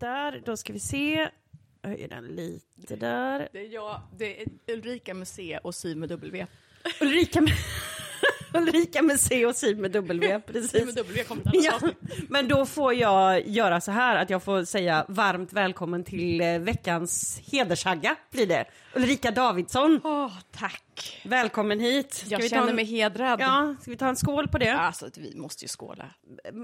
där, då ska vi se. Jag höjer den lite där. Det är jag, det är Ulrika C och Sy med W. Ulrika Ulrika med C och Siv med W, Sy med precis. W till Ja, men då får jag göra så här att jag får säga varmt välkommen till eh, veckans hedersagga blir det. Ulrika Davidsson, Åh, tack. välkommen hit. Ska Jag känner en- mig hedrad. Ja, ska vi ta en skål på det? Alltså, vi måste ju skåla.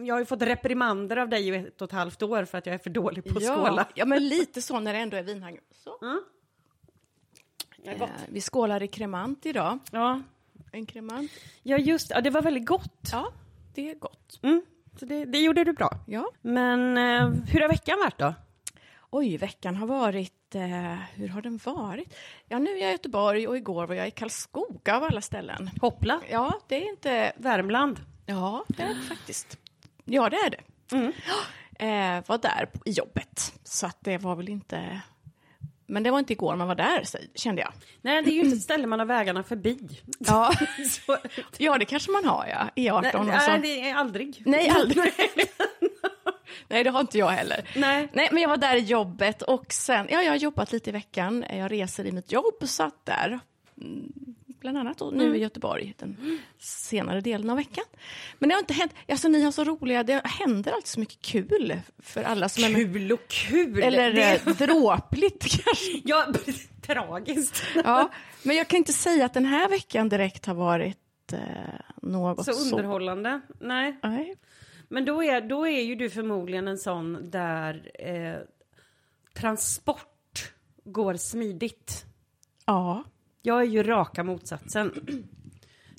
Jag har ju fått reprimander av dig i ett och ett halvt år för att jag är för dålig på att skåla. ja, men lite så när det ändå är vinhang. Så. Eh, vi skålar i kremant idag. Ja, En kremant. ja just ja, det var väldigt gott. Ja, det är gott. Mm, så det, det gjorde du bra. Ja. Men eh, hur har veckan varit då? Oj, veckan har varit... Eh, hur har den varit? Ja, nu är jag i Göteborg och igår var jag i Karlskoga av alla ställen. Hoppla, Ja, det är inte... Värmland. Ja, det är det faktiskt. Ja, det är det. Eh, var där på- i jobbet, så att det var väl inte... Men det var inte igår man var där, kände jag. Nej, det är ju inte ett ställe man har vägarna förbi. Ja, ja det kanske man har, ja. E18 nej, och nej, så. det är aldrig. Nej, aldrig. Nej, det har inte jag heller. Nej. Nej, men jag var där i jobbet och sen, ja, jag har jobbat lite i veckan. Jag reser i mitt jobb, så att där, bland annat då, nu i Göteborg, den senare delen av veckan. Men det har inte hänt, alltså ni har så roliga, det händer alltid så mycket kul för alla som är med. Kul och kul! Eller det, eh, dråpligt kanske. ja, tragiskt. Ja, men jag kan inte säga att den här veckan direkt har varit eh, något Så så. underhållande. Nej. Nej. Men då är, då är ju du förmodligen en sån där eh, transport går smidigt. Ja. Jag är ju raka motsatsen.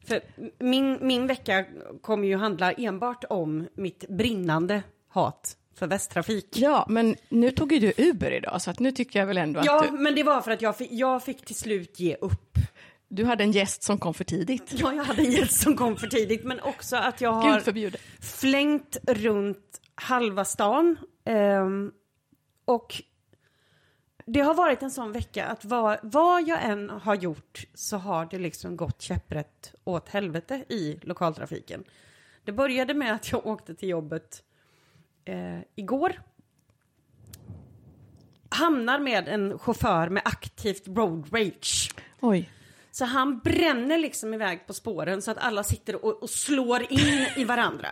För min, min vecka kommer ju handla enbart om mitt brinnande hat för västtrafik. ja, men nu tog ju du Uber idag, så att nu tycker jag väl ändå att Ja, du, men det var för att jag fick, jag fick till slut ge upp. du hade en gäst som kom för tidigt. Ja, jag hade en gäst som kom för tidigt, men också att jag har flängt runt halva stan. ehm, och det har varit en sån vecka att vad, vad jag än har gjort så har det liksom gått käpprätt åt helvete i lokaltrafiken. Det började med att jag åkte till jobbet eh, igår. Hamnar med en chaufför med aktivt road rage. Oj. Så han bränner liksom iväg på spåren så att alla sitter och, och slår in i varandra.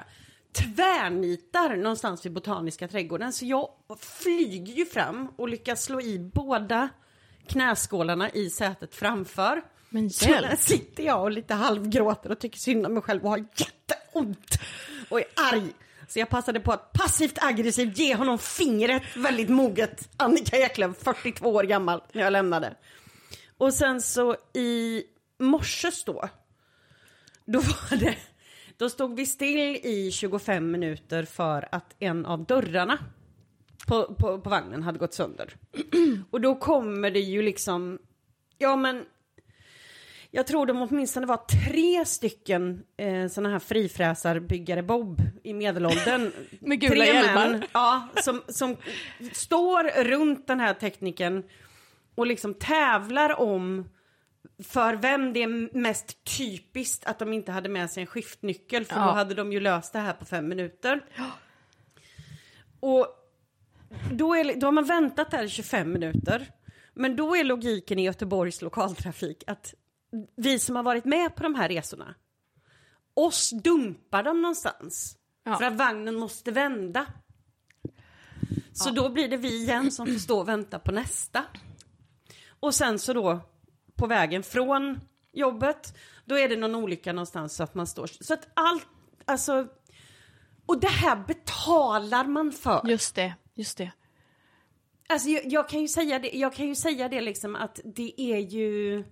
Tvärnitar någonstans vid Botaniska trädgården. Så jag flyger ju fram och lyckas slå i båda knäskålarna i sätet framför. Men Så där hjälp. sitter jag och lite halvgråter och tycker synd om mig själv och har jätteont. Och är arg. Så jag passade på att passivt aggressivt ge honom fingret väldigt moget. Annika Eklöf, 42 år gammal, när jag lämnade. Och sen så i morses då, då var det, då stod vi still i 25 minuter för att en av dörrarna på, på, på vagnen hade gått sönder. Och då kommer det ju liksom, ja men, jag tror de åtminstone var tre stycken eh, sådana här frifräsarbyggare Bob i medelåldern. Med gula tre hjälmar. män, ja, som, som står runt den här tekniken och liksom tävlar om för vem det är mest typiskt att de inte hade med sig en skiftnyckel för Ja. då hade de ju löst det här på fem minuter. Och då, är, då har man väntat där i 25 minuter. Men då är logiken i Göteborgs lokaltrafik att vi som har varit med på de här resorna, oss dumpar de någonstans. Ja. För att vagnen måste vända. Så då blir det vi igen som får stå och vänta på nästa. Och sen så då på vägen från jobbet, då är det någon olycka någonstans så att man står... Så att allt, alltså... Och det här betalar man för. Just det, just det. Alltså jag, jag kan ju säga det, jag kan ju säga det liksom att det är ju...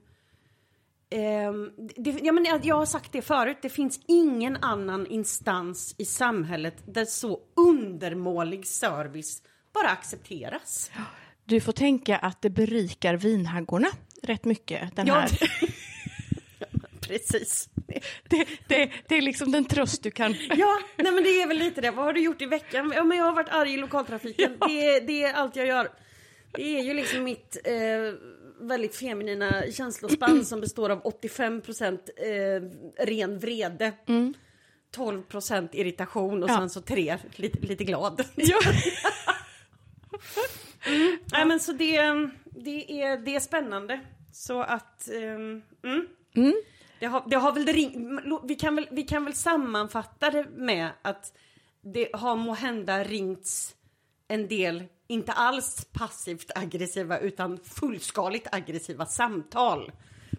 ehm, det, ja, men jag, jag har sagt det förut, det finns ingen annan instans i samhället där så undermålig service bara accepteras. Du får tänka att det berikar vinhaggorna rätt mycket, den Ja, här. Precis. Det, det, det är liksom den tröst du kan... Ja, nej men det är väl lite det. Vad har du gjort i veckan? Ja, men jag har varit arg i lokaltrafiken. Ja. Det, är- det är allt jag gör. Det är ju liksom mitt eh, väldigt feminina känslospann som består av 85 procent eh, ren vrede. 12 procent irritation och Ja. sen så tre lite, lite glad. Ja. Nej men så det, det, är, det är spännande. Så att... ehm, mm. Mm. Det har, det har väl ring, vi, kan väl, vi kan väl sammanfatta det med att det har må hända ringts en del, inte alls passivt aggressiva utan fullskaligt aggressiva samtal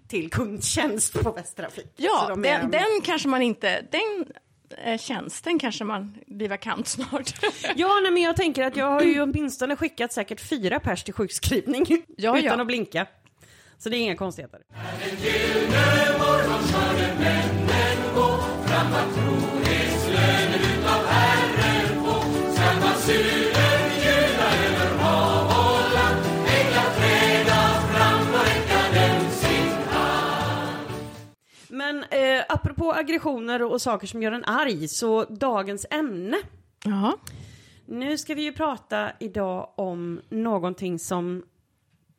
till kundtjänst på Västtrafik. Ja, de är- den, den kanske man inte... Den tjänsten kanske man blir vakant snart. Ja, nej, men jag tänker att jag har ju åtminstone skickat säkert fyra pers till sjukskrivning Ja, utan ja. att blinka. Så det är inga konstigheter. Eh, apropå aggressioner och saker som gör en arg, så dagens ämne. Ja. Nu ska vi ju prata idag om någonting som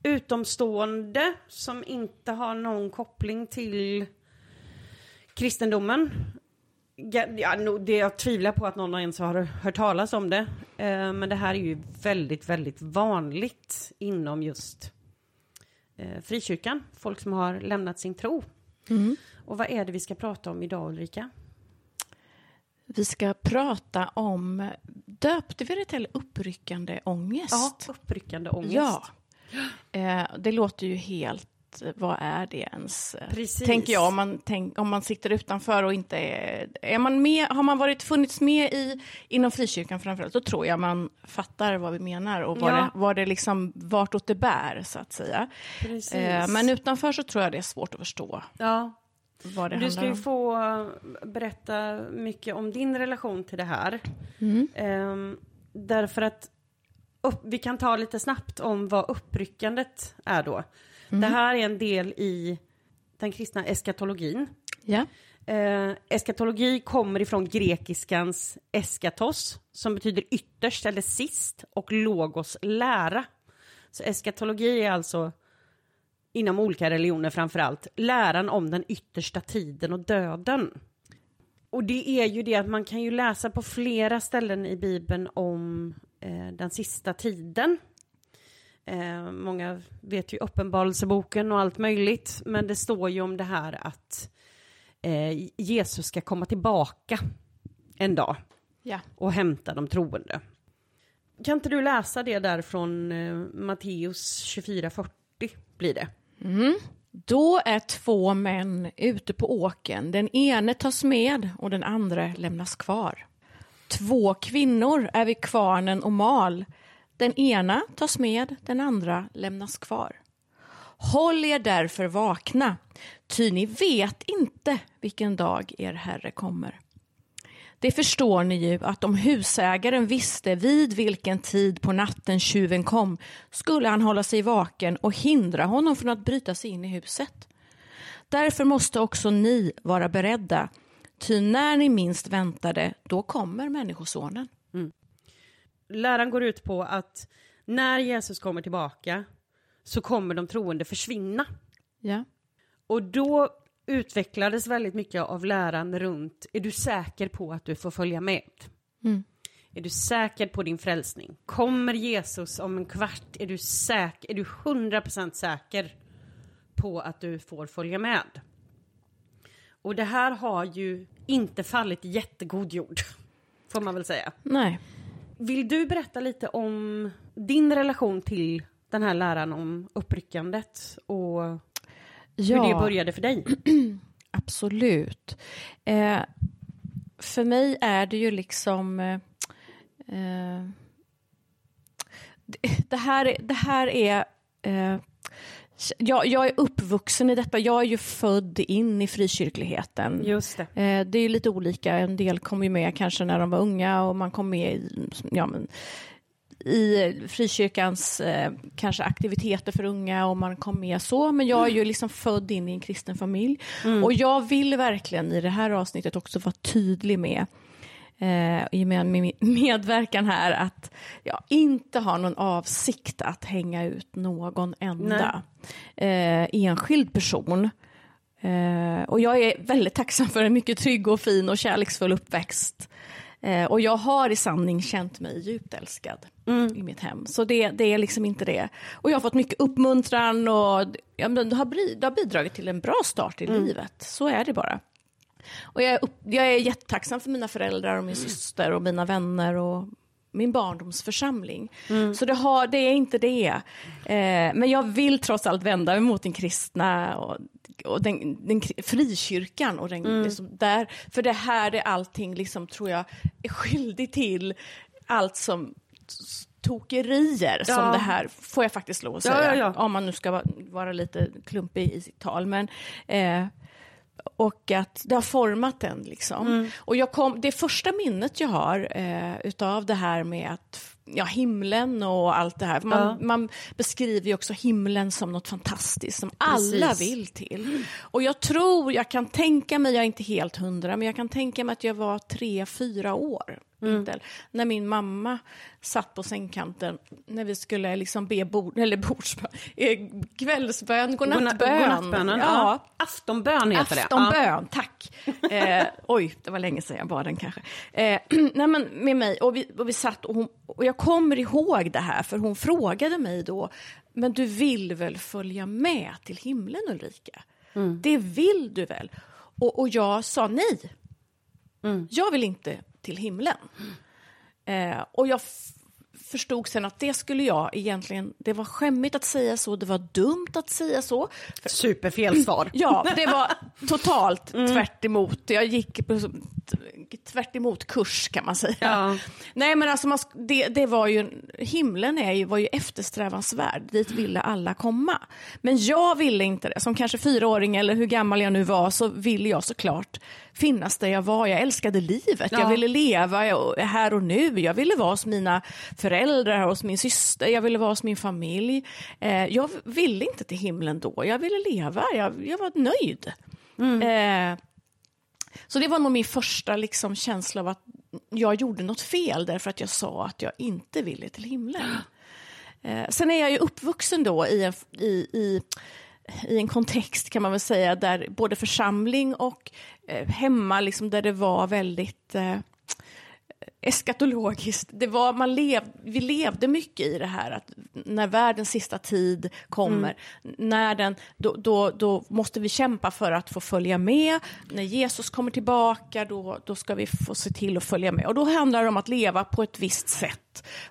utomstående som inte har någon koppling till kristendomen. Ja, det jag tvivlar på att någon ens har hört talas om det. Eh, men det här är ju väldigt, väldigt vanligt inom just eh, frikyrkan. Folk som har lämnat sin tro. Och vad är det vi ska prata om idag Ulrika? Vi ska prata om, döpte vi det till uppryckande ångest? uppryckande ångest. Ja. Eh, det låter ju helt, vad är det ens? Precis. Tänker jag, om man, tänk, om man sitter utanför och inte är... är man med, har man varit, funnits med i, inom frikyrkan framförallt, då tror jag man fattar vad vi menar och vad Ja. det, vad det liksom, vartåt det bär, så att säga. Eh, men utanför så tror jag det är svårt att förstå ja. Vad det Du ska handlar ju om. få eh, berätta mycket om din relation till det här. Mm. Ehm, därför att upp, vi kan ta lite snabbt om vad uppryckandet är då. Mm. Det här är en del i den kristna eskatologin. Ja. Eh, eskatologi kommer ifrån grekiskans eskatos som betyder ytterst eller sist och logos lära. Så eskatologi är alltså inom olika religioner framför allt läran om den yttersta tiden och döden. Och det är ju det att man kan ju läsa på flera ställen i Bibeln om eh, den sista tiden. Eh, många vet ju uppenbarelseboken och allt möjligt, men det står ju om det här att eh, Jesus ska komma tillbaka en dag Ja. och hämta de troende. Kan inte du läsa det där från eh, Matteus 24.40 blir det? Mm. Då är två män ute på åken. Den ene tas med och den andra lämnas kvar. Två kvinnor är vid kvarnen och mal. Den ena tas med, den andra lämnas kvar. Håll er därför vakna, ty ni vet inte vilken dag er Herre kommer. Det förstår ni ju att om husägaren visste vid vilken tid på natten tjuven kom skulle han hålla sig vaken och hindra honom från att bryta sig in i huset. Därför måste också ni vara beredda, ty när ni minst väntade, då kommer Människosonen. Läran går ut på att när Jesus kommer tillbaka så kommer de troende försvinna. Ja. Och då utvecklades väldigt mycket av läran runt, är du säker på att du får följa med? Mm. Är du säker på din frälsning? Kommer Jesus om en kvart? Är du säker? Är du 100% säker på att du får följa med? Och det här har ju inte fallit jättegod jord, får man väl säga. Nej. Vill du berätta lite om din relation till den här läran om uppryckandet och hur det började för dig? Absolut. Eh, för mig är det ju liksom... Eh, eh, det- här, är- det här är... Eh, jag, jag är uppvuxen i detta. Jag är ju född in i frikyrkligheten. Just det. Eh, det är ju lite olika. En del kom ju med kanske när de var unga och man kom med i, ja, men, i frikyrkans eh, kanske aktiviteter för unga och man kom med så. Men jag är ju liksom född in i en kristen familj. Mm. Och jag vill verkligen i det här avsnittet också vara tydlig med eh, i och med min medverkan här att jag inte har någon avsikt att hänga ut någon enda eh, enskild person. Eh, och jag är väldigt tacksam för en mycket trygg och fin och kärleksfull uppväxt. Eh, och jag har i sanning känt mig djupt älskad Mm. i mitt hem. Så det, det är liksom inte det. Och jag har fått mycket uppmuntran och ja, men det, har, det har bidragit till en bra start i Mm. livet. Så är det bara. Och jag är, upp, jag är jättetacksam för mina föräldrar och min syster och mina vänner och min barndomsförsamling. Så det, har, det är inte det. Eh, men jag vill trots allt vända mig mot den kristna och, och den, den frikyrkan. Och den, liksom där, för det här är allting, liksom, tror jag, är skyldig till allt som tokerier som Ja. det här, får jag faktiskt lov att säga. ja, ja. Om man nu ska vara, vara lite klumpig i sitt tal. Men, eh, och att det har format den. Liksom. Mm. Och jag kom, det första minnet jag har eh, utav det här med att ja, himlen och allt det här. Man, Ja. man beskriver ju också himlen som något fantastiskt som alla Precis. vill till. Och jag tror, jag kan tänka mig, jag är inte helt hundra, men jag kan tänka mig att jag var tre, fyra år. Mm. När min mamma satt på sängkanten när vi skulle liksom be bord, eller bordsbön, eh, kvällsbön, godnattbön. Godnattbönen. Ja. Aftonbön heter det. Aftonbön, tack. Eh, oj, det var länge sedan jag bad den kanske. Eh, nej, men med mig, och vi, och vi satt och, hon, och jag kommer ihåg det här, för hon frågade mig då, men du vill väl följa med till himlen Ulrika? Mm. Det vill du väl? Och, och jag sa nej. Mm. Jag vill inte till himlen. Eh, och jag förstod sen att det skulle jag egentligen, det var skämmigt att säga så, det var dumt att säga så. Superfel svar. Ja, det var totalt Mm. tvärt emot. Jag gick på tvärt emot kurs kan man säga. Ja. Nej men alltså man, det, det var ju, himlen är ju, var ju eftersträvansvärd, dit ville alla komma. Men jag ville inte det, som kanske fyraåring eller hur gammal jag nu var så ville jag såklart finnas där jag var. Jag älskade livet, Ja. jag ville leva jag- här och nu. Jag ville vara hos mina föräldrar, hos min syster, jag ville vara hos min familj. Eh, jag ville inte till himlen då, jag ville leva, jag, jag var nöjd. Eh, så det var nog min första liksom, känsla av att jag gjorde något fel därför att jag sa att jag inte ville till himlen. Eh, sen är jag ju uppvuxen då i en, i, i, i en kontext kan man väl säga där både församling och eh, hemma liksom, där det var väldigt eh, eskatologiskt. Det var, man lev, vi levde mycket i det här att när världens sista tid kommer, när den, då, då, då måste vi kämpa för att få följa med. När Jesus kommer tillbaka, då, då ska vi få se till att följa med. Och då handlar det om att leva på ett visst sätt,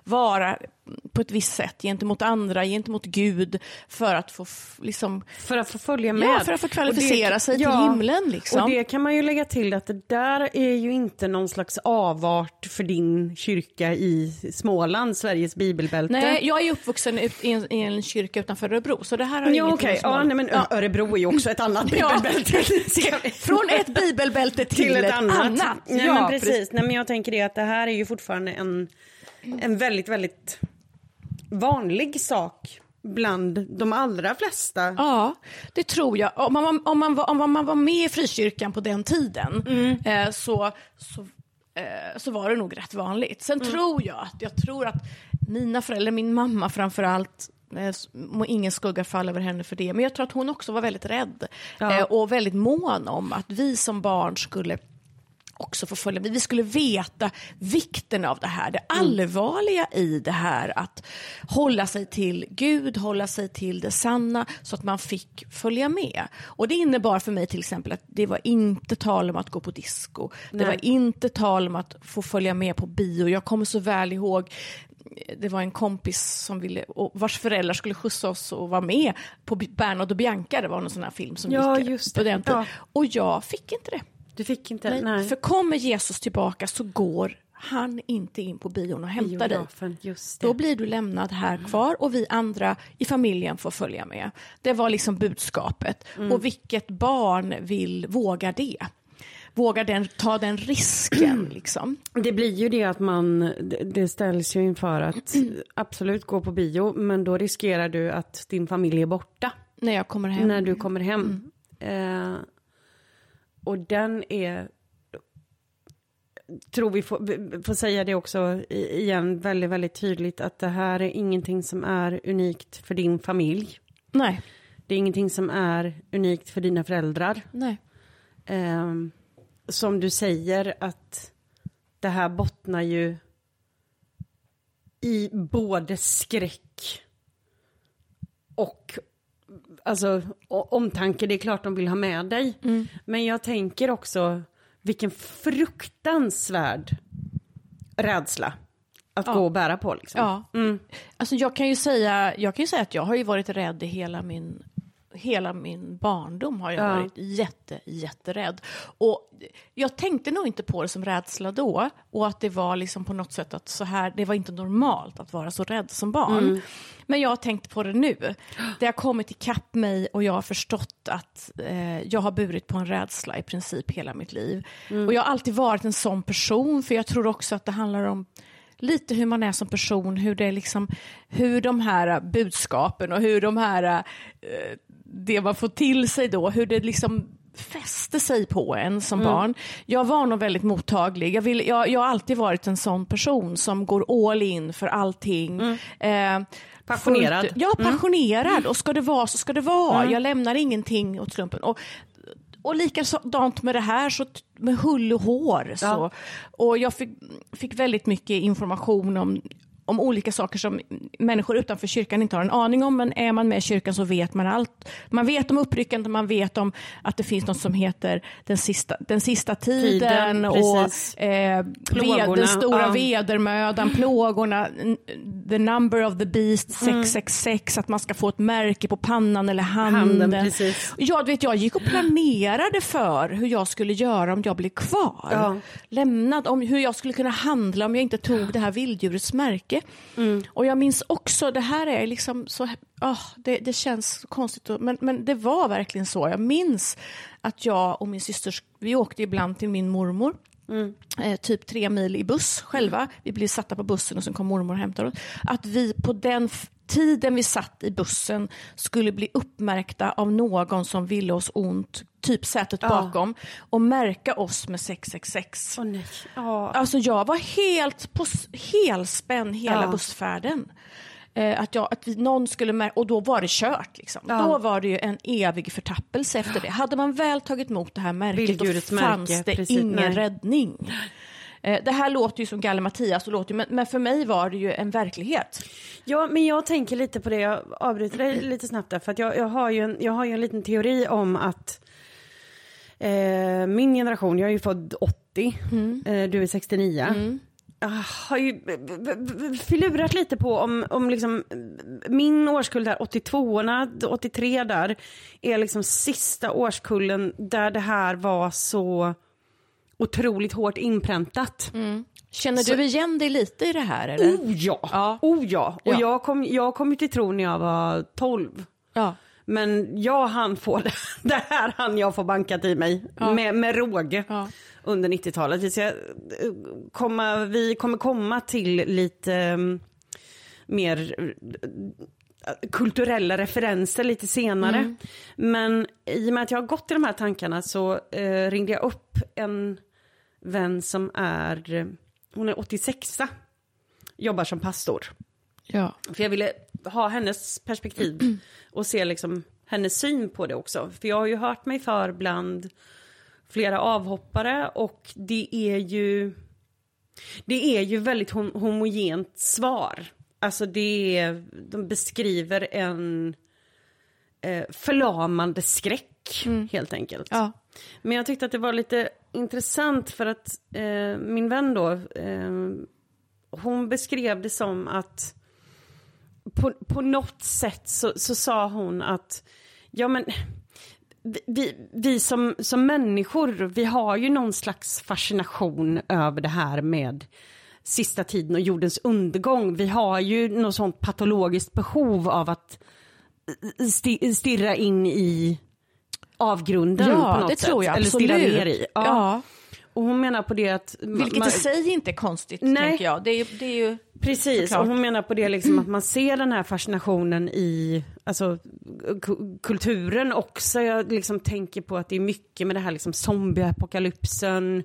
vara på ett visst sätt gentemot andra, gentemot Gud, för att få liksom, För att få följa med. ja, för att få kvalificera Och sig till himlen. Liksom. Och det kan man ju lägga till att det där är ju inte någon slags avart för din kyrka i Småland, Sveriges bibelbälte. Nej, jag är uppvuxen i en, i en kyrka utanför Örebro, så det här har Ja, inget okej. med Ja, Småland- nej, men Örebro är ju också ett annat Ja. bibelbälte. Från ett bibelbälte till, till ett annat. Nej, ja, men precis. Nej, men jag tänker det att det här är ju fortfarande en, en väldigt, väldigt vanlig sak bland de allra flesta. Ja, det tror jag. Om man, om man, var, om man var med i frikyrkan på den tiden Mm. eh, så, så, eh, så var det nog rätt vanligt. Sen Mm. tror jag att, jag tror att mina föräldrar, min mamma framför allt, eh, må ingen skugga falla över henne för det, men jag tror att hon också var väldigt rädd Ja. eh, och väldigt mån om att vi som barn skulle också få följa med. Vi skulle veta vikten av det här, det allvarliga i det här att hålla sig till Gud, hålla sig till det sanna så att man fick följa med. Och det innebar för mig till exempel att det var inte tal om att gå på disco. Det Nej. var inte tal om att få följa med på bio. Jag kommer så väl ihåg det var en kompis som ville, och vars föräldrar skulle skjutsa oss och vara med på Bernhard och Bianca, det var någon sån här film som Ja, gick på det. den tiden. Ja. Och jag fick inte det. Du fick inte? Nej, Nej. För kommer Jesus tillbaka så går han inte in på bion och hämtar dig. Biografen, det. Då blir du lämnad här kvar och vi andra i familjen får följa med. Det var liksom budskapet. Mm. Och vilket barn vill våga det? vågar den, ta den risken. Liksom. Det blir ju det att man, det- ställs ju inför att absolut gå på bio, men då riskerar du att din familj är borta När jag kommer hem. när du kommer hem. Eh, och den är, tror vi får, får säga det också igen väldigt, väldigt tydligt, att det här är ingenting som är unikt för din familj. Nej. Det är ingenting som är unikt för dina föräldrar. Nej. Ehm, som du säger att det här bottnar ju i både skräck och alltså, omtanke. Det är klart de vill ha med dig. Men jag tänker också vilken fruktansvärd rädsla att gå och bära på. Liksom. Ja. Alltså jag kan ju säga, jag kan ju säga att jag har ju varit rädd i hela min Hela min barndom har jag Ja. varit jätte, jätterädd. Och jag tänkte nog inte på det som rädsla då. Och att det var liksom på något sätt att så här, det var inte normalt att vara så rädd som barn. Men jag har tänkt på det nu. Det har kommit ikapp mig och jag har förstått att eh, jag har burit på en rädsla i princip hela mitt liv. Och jag har alltid varit en sån person, för jag tror också att det handlar om lite hur man är som person, hur det är liksom, hur de här budskapen och hur de här, eh, det man får till sig då, hur det liksom fäste sig på en som barn. Jag var nog väldigt mottaglig. Jag, vill, jag, jag har alltid varit en sån person som går all in för allting. Eh, Passionerad. fullt- Ja, passionerad. Och ska det vara så ska det vara. Jag lämnar ingenting åt slumpen. Och, och likadant med det här, så med hull och hår. Så. Ja. Och jag fick, fick väldigt mycket information om, om olika saker som människor utanför kyrkan inte har en aning om, men är man med i kyrkan så vet man allt. Man vet om uppryckandet, man vet om att det finns något som heter den sista, den sista tiden, Tiden, och eh, ved, den stora ja. vedermödan, plågorna, the number of the beast, 666, att man ska få ett märke på pannan eller handen. Handen, precis. Ja, du vet, jag gick och planerade för hur jag skulle göra om jag blev kvar. Ja. Lämnad, om hur jag skulle kunna handla om jag inte tog det här vilddjurets märke. Mm. Och jag minns också, det här är liksom så, ah, det, det känns konstigt, men, men det var verkligen så. Jag minns att jag och min syster, vi åkte ibland till min mormor. Mm. Eh, typ tre mil i buss själva. Vi blev satta på bussen och sen kom mormor och hämtade oss. Att vi på den tiden vi satt i bussen skulle bli uppmärkta av någon som ville oss ont, typ sätet Ja. bakom, och märka oss med 666. Åh nej. Ja. Alltså jag var helt på helspänn hela Ja. bussfärden. Eh, att, jag, att vi, någon skulle märka, och då var det kört. Liksom. Ja. Då var det ju en evig förtappelse efter det. Hade man väl tagit emot det här märket då fanns märke, det precis, ingen nej. räddning. Eh, det här låter ju som Galle Mattias, och låter, ju- men, men för mig var det ju en verklighet. Ja, men jag tänker lite på det, jag avbryter dig lite snabbt där, för att jag, jag, har, ju en, jag har ju en liten teori om att eh, min generation, jag är ju född 80, eh, du är 69. Jag har ju filurat lite på om, om liksom min årskull där, 82orna, 83 där, är liksom sista årskullen där det här var så otroligt hårt inpräntat. Känner Så- du igen dig lite i det här? Eller? Oh ja, Ja. oh ja. Och Ja. jag kom, jag kom till tro när jag var 12. Ja. Men jag hann få det, det här hann jag få bankat i mig Ja. med, med råge Ja. under 90-talet. Vi, ska, eh, komma, vi kommer komma till lite mm, mer eh, kulturella referenser lite senare. Mm. Men i och med att jag har gått i de här tankarna så eh, ringde jag upp en vän som är, eh, hon är 86 jobbar som pastor. Ja. För jag ville ha hennes perspektiv och se liksom hennes syn på det också. För jag har ju hört mig för bland flera avhoppare och det är ju det är ju väldigt hom- homogent svar. Alltså det är, de beskriver en eh, förlamande skräck helt enkelt. Ja. Men jag tyckte att det var lite intressant för att eh, min vän då, eh, hon beskrev det som att på, på något sätt så, så sa hon att ja men vi- vi, som, som människor, vi har ju någon slags fascination över det här med sista tiden och jordens undergång. Vi har ju något sånt patologiskt behov av att stirra in i avgrunden Ja, på något det sätt. tror jag Eller stirrar absolut. ner i. Ja. Ja. Och hon menar på det att... Vilket man- i sig inte är konstigt, Nej. tänker jag. Det är, det är ju... Precis, Såklart. och hon menar på det liksom att man ser den här fascinationen i alltså, ku- kulturen också. Jag liksom tänker på att det är mycket med det här liksom zombieapokalypsen.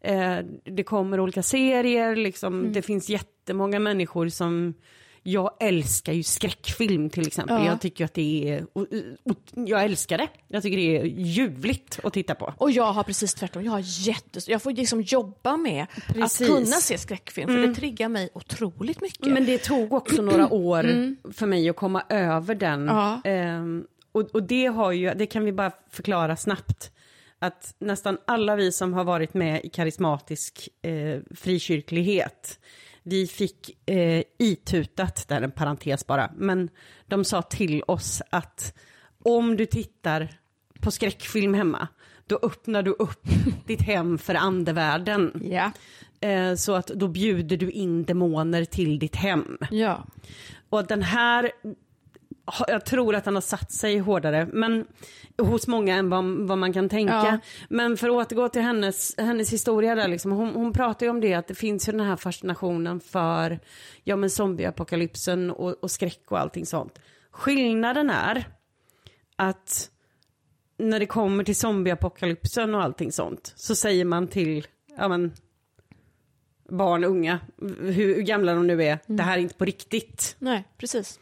Eh, det kommer olika serier, liksom. Mm. det finns jättemånga människor som jag älskar ju skräckfilm till exempel. Ja. Jag tycker att det är, och, och, jag älskar det. Jag tycker det är ljuvligt att titta på. Och jag har precis tvärtom. Jag, har jättes... jag får liksom jobba med Precis. att kunna se skräckfilm, för det triggar mig otroligt mycket. Men det tog också några år för mig att komma över den. Ja. Ehm, och, och det har ju, det kan vi bara förklara snabbt. Att nästan alla vi som har varit med i karismatisk eh, frikyrklighet, vi fick eh, itutat, där är en parentes bara, men de sa till oss att om du tittar på skräckfilm hemma, då öppnar du upp ditt hem för andevärlden. Eh, så att då bjuder du in demoner till ditt hem. ja. Och den här, jag tror att den har satt sig hårdare, men hos många än vad, vad man kan tänka. Ja. Men för att återgå till hennes, hennes historia där, liksom, hon, hon pratar ju om det att det finns ju den här fascinationen för ja, men zombieapokalypsen och, och skräck och allting sånt. Skillnaden är att när det kommer till zombieapokalypsen och allting sånt så säger man till ja, men, barn unga, hur, hur gamla de nu är, det här är inte på riktigt. Nej, precis.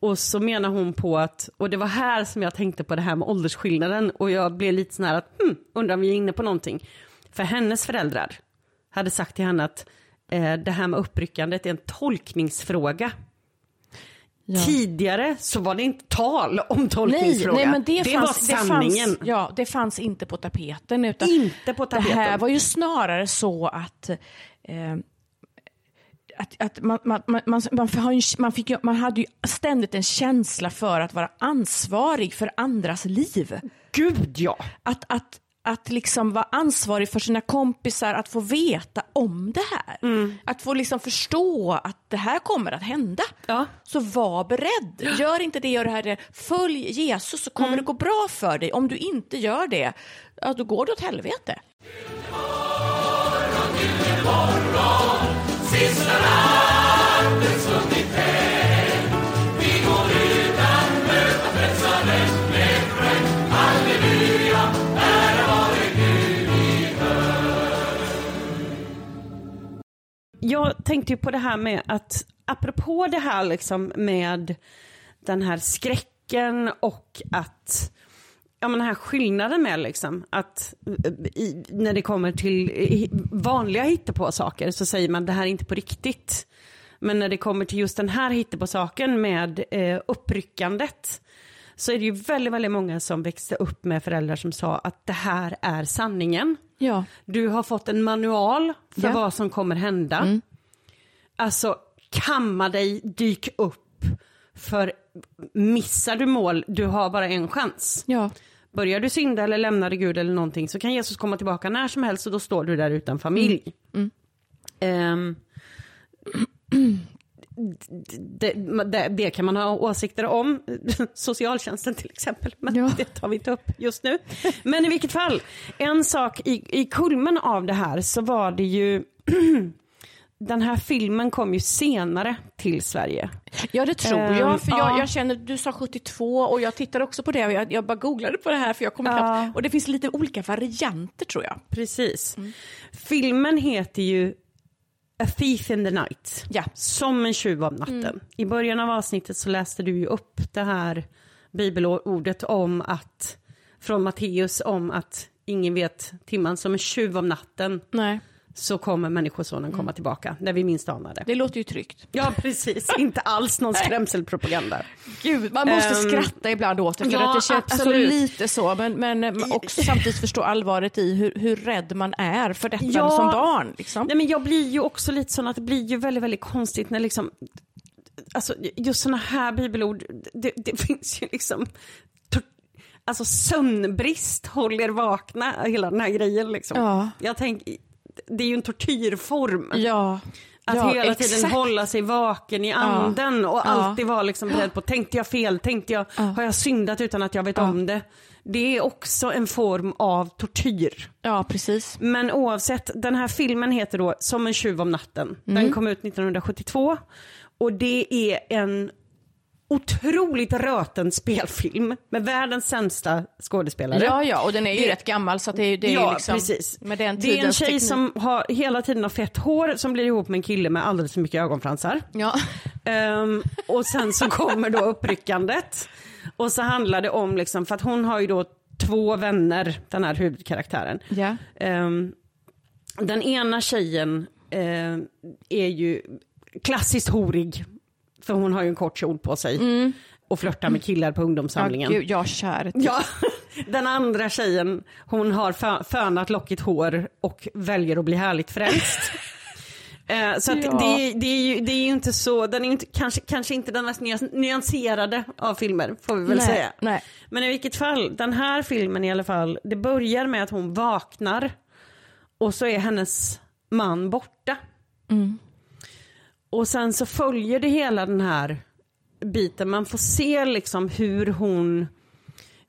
Och så menar hon på att, och det var här som jag tänkte på det här med åldersskillnaden och jag blev lite sån här att, hmm, undrar om vi är inne på någonting. För hennes föräldrar hade sagt till henne att eh, det här med uppryckandet är en tolkningsfråga. Ja. Tidigare så var det inte tal om Nej, tolkningsfråga. nej, men det, det fanns, var sanningen. Det fanns, ja, det fanns inte på tapeten. Utan Inte på Det här tapeten. var ju snarare så att eh, att, att man, man, man, man, man, fick man hade ju ständigt en känsla för att vara ansvarig för andras liv. Gud ja. Att, att, att liksom vara ansvarig för sina kompisar, att få veta om det här. Mm. Att få liksom förstå att det här kommer att hända. Ja. Så var beredd. Gör inte det, gör det här. det. Följ Jesus så kommer Mm. det gå bra för dig. Om du inte gör det, ja, då går det åt helvete. Jag tänkte ju på det här med att, apropå det här liksom med den här skräcken och att, ja men den här skillnaden med liksom att eh, i, när det kommer till i- vanliga hittepå-saker så säger man det här är inte på riktigt. Men när det kommer till just den här hittepå-saken med eh, uppryckandet så är det ju väldigt, väldigt många som växte upp med föräldrar som sa att det här är sanningen. Ja. Du har fått en manual för Ja. Mm. vad som kommer hända. Alltså, kamma dig, dyk upp. För missar du mål, du har bara en chans. Ja. Börjar du synda eller lämnar du Gud eller någonting så kan Jesus komma tillbaka när som helst och då står du där utan familj. Mm. Ehm, det, det, det kan man ha åsikter om, socialtjänsten till exempel, men Ja. det tar vi inte upp just nu. Men i vilket fall, en sak i, i kulmen av det här så var det ju den här filmen kom ju senare till Sverige. Ja, det tror Ehm, jag. För ja. jag, jag känner, du sa 72 och jag tittar också på det. Jag, jag bara googlade på det här för jag kommer Ja. knappt... Och det finns lite olika varianter tror jag. Precis. Filmen heter ju A Thief in the Night. Ja. Som en tjuv av natten. I början av avsnittet så läste du ju upp det här bibelordet om att, från Matteus om att ingen vet timman som en tjuv om natten Nej, så kommer människosonen komma tillbaka när vi minst anar det. det låter ju tryggt. Ja precis, inte alls någon skrämselpropaganda. Gud, man måste Ehm, skratta ibland åt det. För ja, att det känns alltså, absolut. lite så, men, men också samtidigt förstå allvaret i hur, hur rädd man är för detta Ja. som barn. Liksom. Nej, men jag blir ju också lite sån att det blir ju väldigt, väldigt konstigt när liksom, alltså just såna här bibelord, det, det finns ju liksom, alltså sömnbrist håller vakna, hela den här grejen liksom. Ja. Jag tänker, det är ju en tortyrform. Ja, Att ja, hela tiden exakt. hålla sig vaken i anden och Ja. alltid vara liksom beredd på, tänkte jag fel, tänkte jag, har jag syndat utan att jag vet om det? det är också en form av tortyr. Ja, precis. Men oavsett, den här filmen heter då Som en tjuv om natten. Mm. Den kom ut 1972 och det är en otroligt röten spelfilm med världens sämsta skådespelare. Ja, ja, och den är ju Det- rätt gammal så det, är- det är ja, ju liksom precis. med den det är en tjej teknik. som har, hela tiden har fett hår som blir ihop med en kille med alldeles för mycket ögonfransar. Ja. Ehm, och sen så kommer då uppryckandet. Och så handlar det om, liksom, för att hon har ju då två vänner, den här huvudkaraktären. ja. Ehm, den ena tjejen eh, är ju klassiskt horig, för hon har ju en kort kjol på sig. Och flörtar med killar på Ja, ungdomssamlingen. gud, ja, kärt. Ja, den andra tjejen, hon har fö- fönat lockigt hår och väljer att bli härligt frälst. Eh, så Ja. det, det, är ju, det är ju inte så, den är inte, kanske, kanske inte den mest nyans- nyanserade av filmer får vi väl nej, säga. nej. Men i vilket fall, den här filmen i alla fall, det börjar med att hon vaknar och så är hennes man borta. Och sen så följer det hela den här biten, man får se liksom hur hon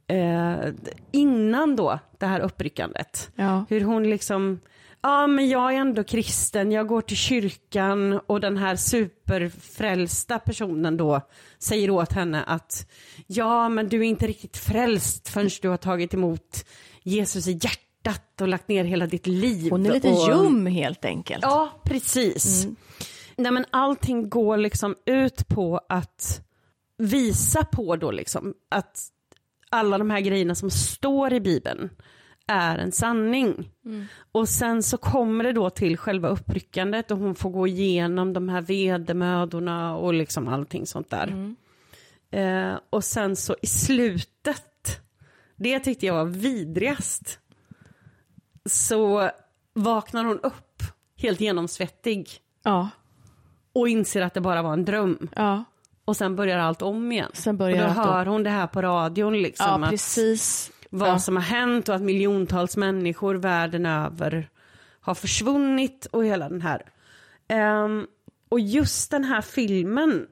eh, innan då det här uppryckandet, Ja. hur hon liksom Ja men jag är ändå kristen, jag går till kyrkan och den här superfrälsta personen då säger åt henne att ja men du är inte riktigt frälst förrän du har tagit emot Jesus i hjärtat och lagt ner hela ditt liv. Hon är lite och... ljum helt enkelt. Ja, precis. Nej men allting går liksom ut på att visa på då liksom att alla de här grejerna som står i Bibeln är en sanning. Och sen så kommer det då till själva uppryckandet och hon får gå igenom de här vedermödorna och liksom allting sånt där. Eh, och sen så i slutet, det tyckte jag var vidrigast, så vaknar hon upp helt genomsvettig Ja, och inser att det bara var en dröm. ja. Och sen börjar allt om igen. Sen börjar och då hör hon det här på radion liksom. ja att precis. vad Ja. som har hänt och att miljontals människor världen över har försvunnit och hela den här. Ehm, och just den här filmen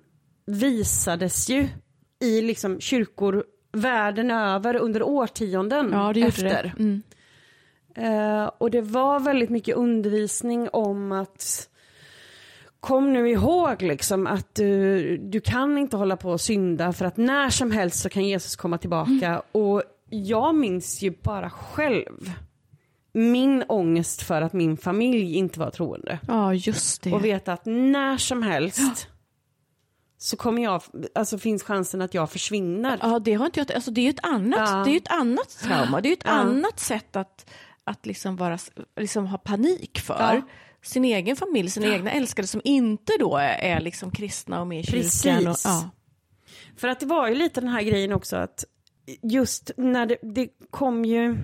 visades ju i liksom kyrkor världen över under årtionden Ja, det efter. det. Mm. Eh, och det var väldigt mycket undervisning om att kom nu ihåg liksom att du, du kan inte hålla på och synda för att när som helst så kan Jesus komma tillbaka. Mm. Och jag minns ju bara själv min ångest för att min familj inte var troende. Ja, just det. Och veta att när som helst så kommer jag, alltså finns chansen att jag försvinner. Ja, det har inte jag, alltså det är ju ett annat, Ja. det är ett annat trauma. Det är ett Ja. annat sätt att, att liksom vara, liksom ha panik för. Ja. Sin egen familj, sina egna älskade som inte då är, är liksom kristna och med i kyrkan. Och, ja. För att det var ju lite den här grejen också att just när det, det kom ju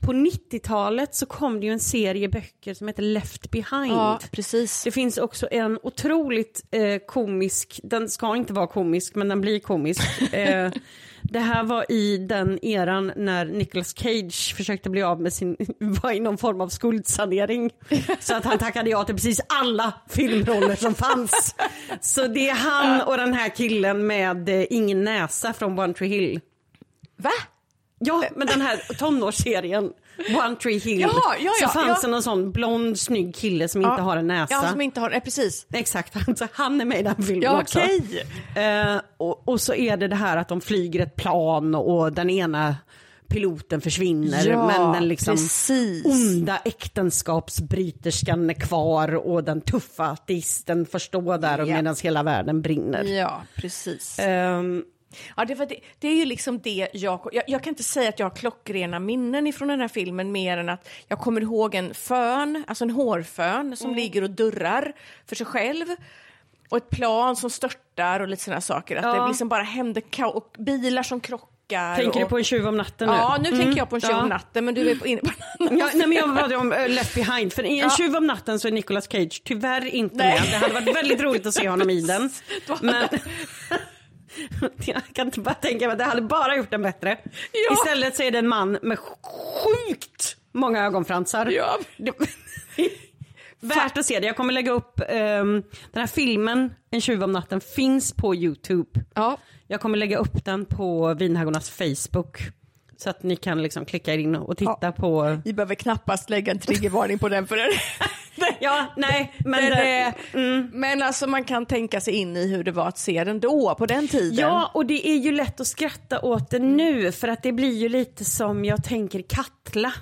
på 90-talet så kom det ju en serie böcker som heter Left Behind. ja, precis. Det finns också en otroligt eh, komisk, den ska inte vara komisk men den blir komisk. Eh, det här var i den eran när Nicolas Cage försökte bli av med sin, var i någon form av skuldsanering. Så att han tackade ja till precis alla filmroller som fanns. Så det är han och den här killen med eh, ingen näsa från One Tree Hill. Va? Ja, men den här tonårsserien One Tree Hill. Jaha, ja, ja, så fanns ja. det någon sån blond snygg kille som inte har en näsa. Ja, som inte har, eh, precis. Exakt, så han är med i den filmen Ja, också. Eh, och, och så är det det här att de flyger ett plan och den ena piloten försvinner Ja, men den liksom precis. onda äktenskapsbryterskan är kvar och den tuffa ateisten får stå där Ja. medan hela världen brinner. Ja, precis. Ehm, Ja, det, det, det är ju liksom det jag, jag... Jag kan inte säga att jag har klockrena minnen ifrån den här filmen mer än att jag kommer ihåg en fön, alltså en hårfön som ligger och durrar för sig själv. Och ett plan som störtar och lite sådana saker. Att Ja. det liksom bara händer och bilar som krockar. tänker och, du på en tjuv om natten nu? Ja, nu tänker jag på en tjuv ja. om natten, men du är på- inne på en. Ja, nej, men jag pratade om uh, Left behind, för i En tjuv om natten så är Nicolas Cage tyvärr inte Nej. med. Det hade varit väldigt roligt att se honom i den. Men jag kan inte bara tänka mig att det hade bara gjort den bättre. Ja. Istället så är det en man med sjukt många ögonfransar. Ja. Värt att se det. Jag kommer lägga upp ehm, den här filmen, En tjuv om natten, finns på Youtube. Ja, Jag kommer lägga upp den på Vinhagornas Facebook. Så att ni kan liksom klicka er in och titta på... Vi behöver knappast lägga en triggervarning på den för den. Ja, nej, men... Men, det- eh, men alltså man kan tänka sig in i hur det var att se den då, på den tiden. Ja, och det är ju lätt att skratta åt det nu för att det blir ju lite som jag tänker Katla.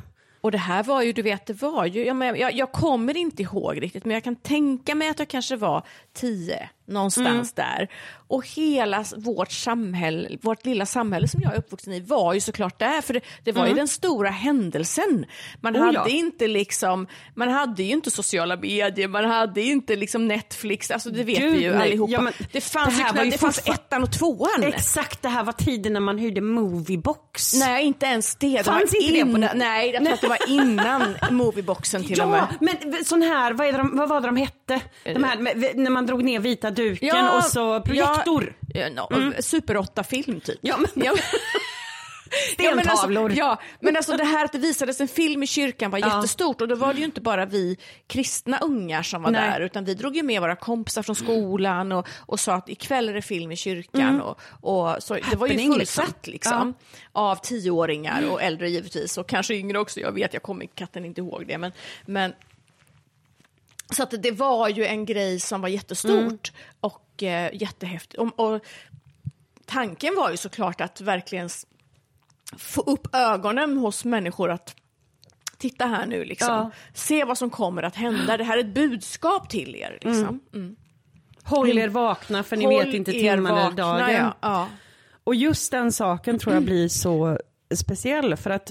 Och det här var ju, du vet, det var ju, ja, men jag, jag kommer inte ihåg riktigt, men jag kan tänka mig att jag kanske var tio, någonstans där. Och hela vårt samhälle, vårt lilla samhälle som jag är uppvuxen i var ju såklart där, för det, det var ju den stora händelsen. Man Oh, hade ja. inte liksom, man hade ju inte sociala medier, man hade inte liksom Netflix, alltså det vet Gud, vi ju nej. allihopa. Ja, men det fanns, det ju här knappt, ju det fanns ettan och tvåan. Exakt, det här var tiden när man hyrde Moviebox. Nej, inte ens det. det Fanns inte det på in- den? Nej, jag tror att det var innan movieboxen till och med. Ja, men sån här, vad, är de, vad var det de hette? De här, med, när man drog ner vita duken Ja, och så projektor. Ja, no, Super 8-film typ. Ja, men- Ja. Ja, men alltså, ja, men alltså det här att det visades en film i kyrkan var Ja. jättestort och då var det ju inte bara vi kristna ungar som var Nej. där utan vi drog ju med våra kompisar från skolan och, och sa att ikväll är det film i kyrkan och, och så, det var ju Mm. Fullsatt liksom. liksom, av tioåringar och äldre givetvis och kanske yngre också, jag vet jag kommer katten inte ihåg det men, men så att det var ju en grej som var jättestort och eh, jättehäftigt. Och, och tanken var ju såklart att verkligen få upp ögonen hos människor att titta här nu liksom. Ja. Se vad som kommer att hända. Det här är ett budskap till er liksom. Mm. Håll er vakna för ni Håll vet inte timmen eller dagen. Ja. Ja. Och just den saken tror jag blir så speciell för att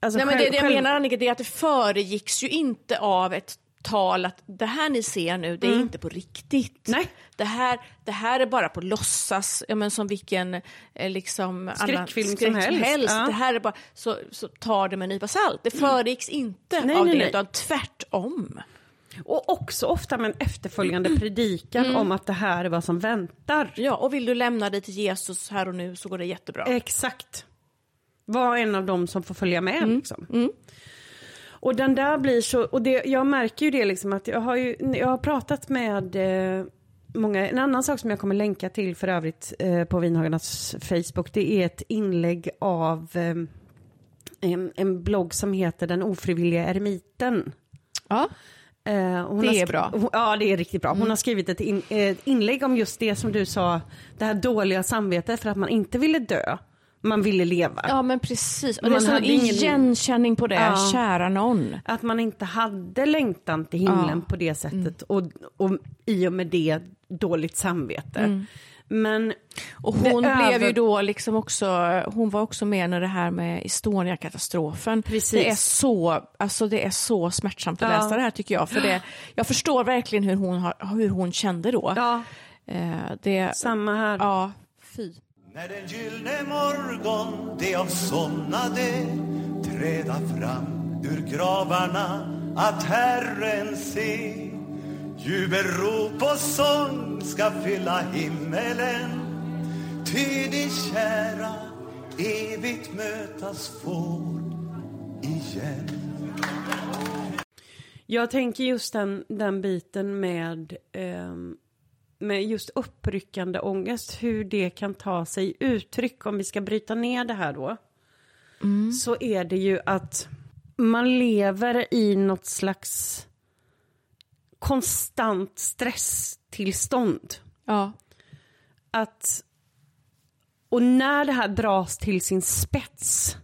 alltså Nej, men det, det jag själv- menar Annika, det är att det föregicks ju inte av ett tal att det här ni ser nu, det är inte på riktigt. Nej. Det här, det här är bara på låtsas, ja, men som vilken eh, liksom, Skräckfilm som helst, ja. Det här är bara, så, så tar det med en nypa salt. Det föregicks inte Nej, av nej, det, nej. utan tvärtom. Och också ofta med en efterföljande predikan Mm. om att det här är vad som väntar. Ja, och vill du lämna dig till Jesus här och nu så går det jättebra. Exakt. Var en av dem som får följa med. Mm. Liksom. Och den där blir så, och det, jag märker ju det liksom att jag har ju, jag har pratat med eh, många, en annan sak som jag kommer länka till för övrigt eh, på Vinhagarnas Facebook, det är ett inlägg av eh, en, en blogg som heter Den ofrivilliga eremiten. Ja. Eh, Det är bra. Hon, ja, det är riktigt bra. Hon har skrivit ett, in, ett inlägg om just det som du sa, det här dåliga samvetet för att man inte ville dö, man ville leva. ja, men precis. Och det är Man sån ingen- igenkänning på det, Ja. kära någon. Att man inte hade längtan till himlen Ja. på det sättet och, och i och med det dåligt samvete. Mm. Men Och hon Det blev över- ju då liksom också, hon var också med när det här med Estonia-katastrofen. Precis. Det är så, alltså det är så smärtsamt att Ja. läsa det här tycker jag. För det, jag förstår verkligen hur hon, har, hur hon kände då. ja, Eh, det, samma här. ja, fy. När den gyllne morgon de avsomnade träda fram ur gravarna att Herren se. Jubelrop och sång ska fylla himmelen. Ty de kära evigt mötas får igen. Jag tänker just den, den biten med, eh med just uppryckande ångest, hur det kan ta sig uttryck om vi ska bryta ner det här då. Så är det ju att man lever i något slags konstant stresstillstånd. Ja. Att, och när det här dras till sin spets,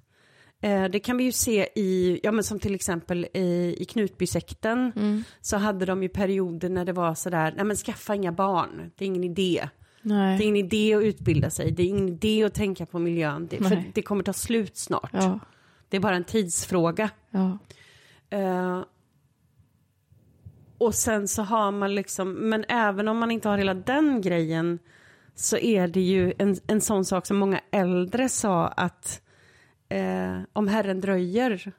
det kan vi ju se i, ja men som till exempel i, i Knutbysekten, så hade de ju perioder när det var sådär, nej men skaffa inga barn, det är ingen idé. Nej. Det är ingen idé att utbilda sig, det är ingen idé att tänka på miljön, det, för det kommer ta slut snart. Ja. Det är bara en tidsfråga. Ja. Eh, och sen så har man liksom, men även om man inte har hela den grejen så är det ju en, en sån sak som många äldre sa att eh, om Herren dröjer.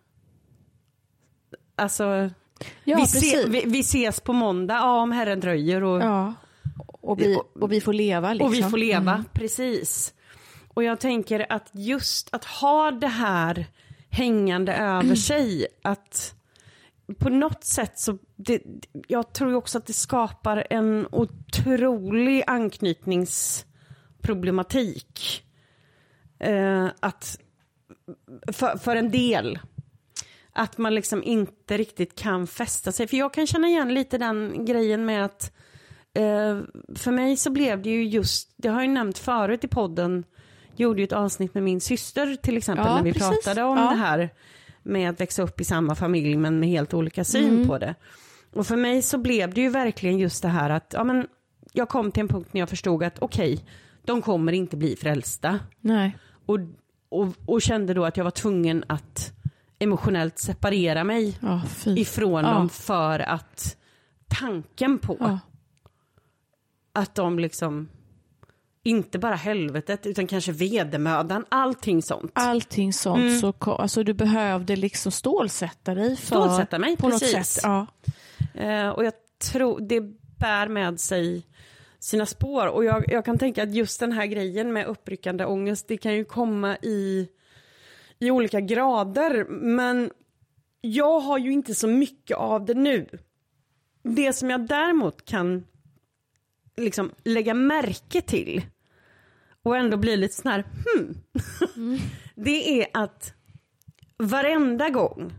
Alltså, Ja, vi, se, vi, vi ses på måndag, ja om Herren dröjer och, ja. Och, vi, och vi får leva liksom. och vi får leva, precis. Och jag tänker att just att ha det här hängande över sig, att på något sätt så, det, jag tror också att det skapar en otrolig anknytningsproblematik. Eh, att för, för en del. Att man liksom inte riktigt kan fästa sig. För jag kan känna igen lite den grejen med att eh, för mig så blev det ju just, det har jag ju nämnt förut i podden, gjorde ju ett avsnitt med min syster till exempel Ja, när vi precis. pratade om Ja. det här med att växa upp i samma familj men med helt olika syn på det. Och för mig så blev det ju verkligen just det här att ja, men jag kom till en punkt när jag förstod att okej, de kommer inte bli frälsta. Nej. Och, och, och kände då att jag var tvungen att emotionellt separera mig Ja, ifrån Ja. dem för att tanken på Ja. att de liksom inte bara helvetet utan kanske vedermödan, allting sånt. Allting sånt. Så, ko- alltså, du behövde liksom stålsätta dig. För, Stålsätta mig, på något precis. sätt. Ja. Eh, och jag tror det bär med sig sina spår. Och jag, jag kan tänka att just den här grejen med uppryckande ångest, det kan ju komma i, i olika grader. Men jag har ju inte så mycket av det nu. Det som jag däremot kan liksom lägga märke till och ändå bli lite sån här, hmm. det är att varenda gång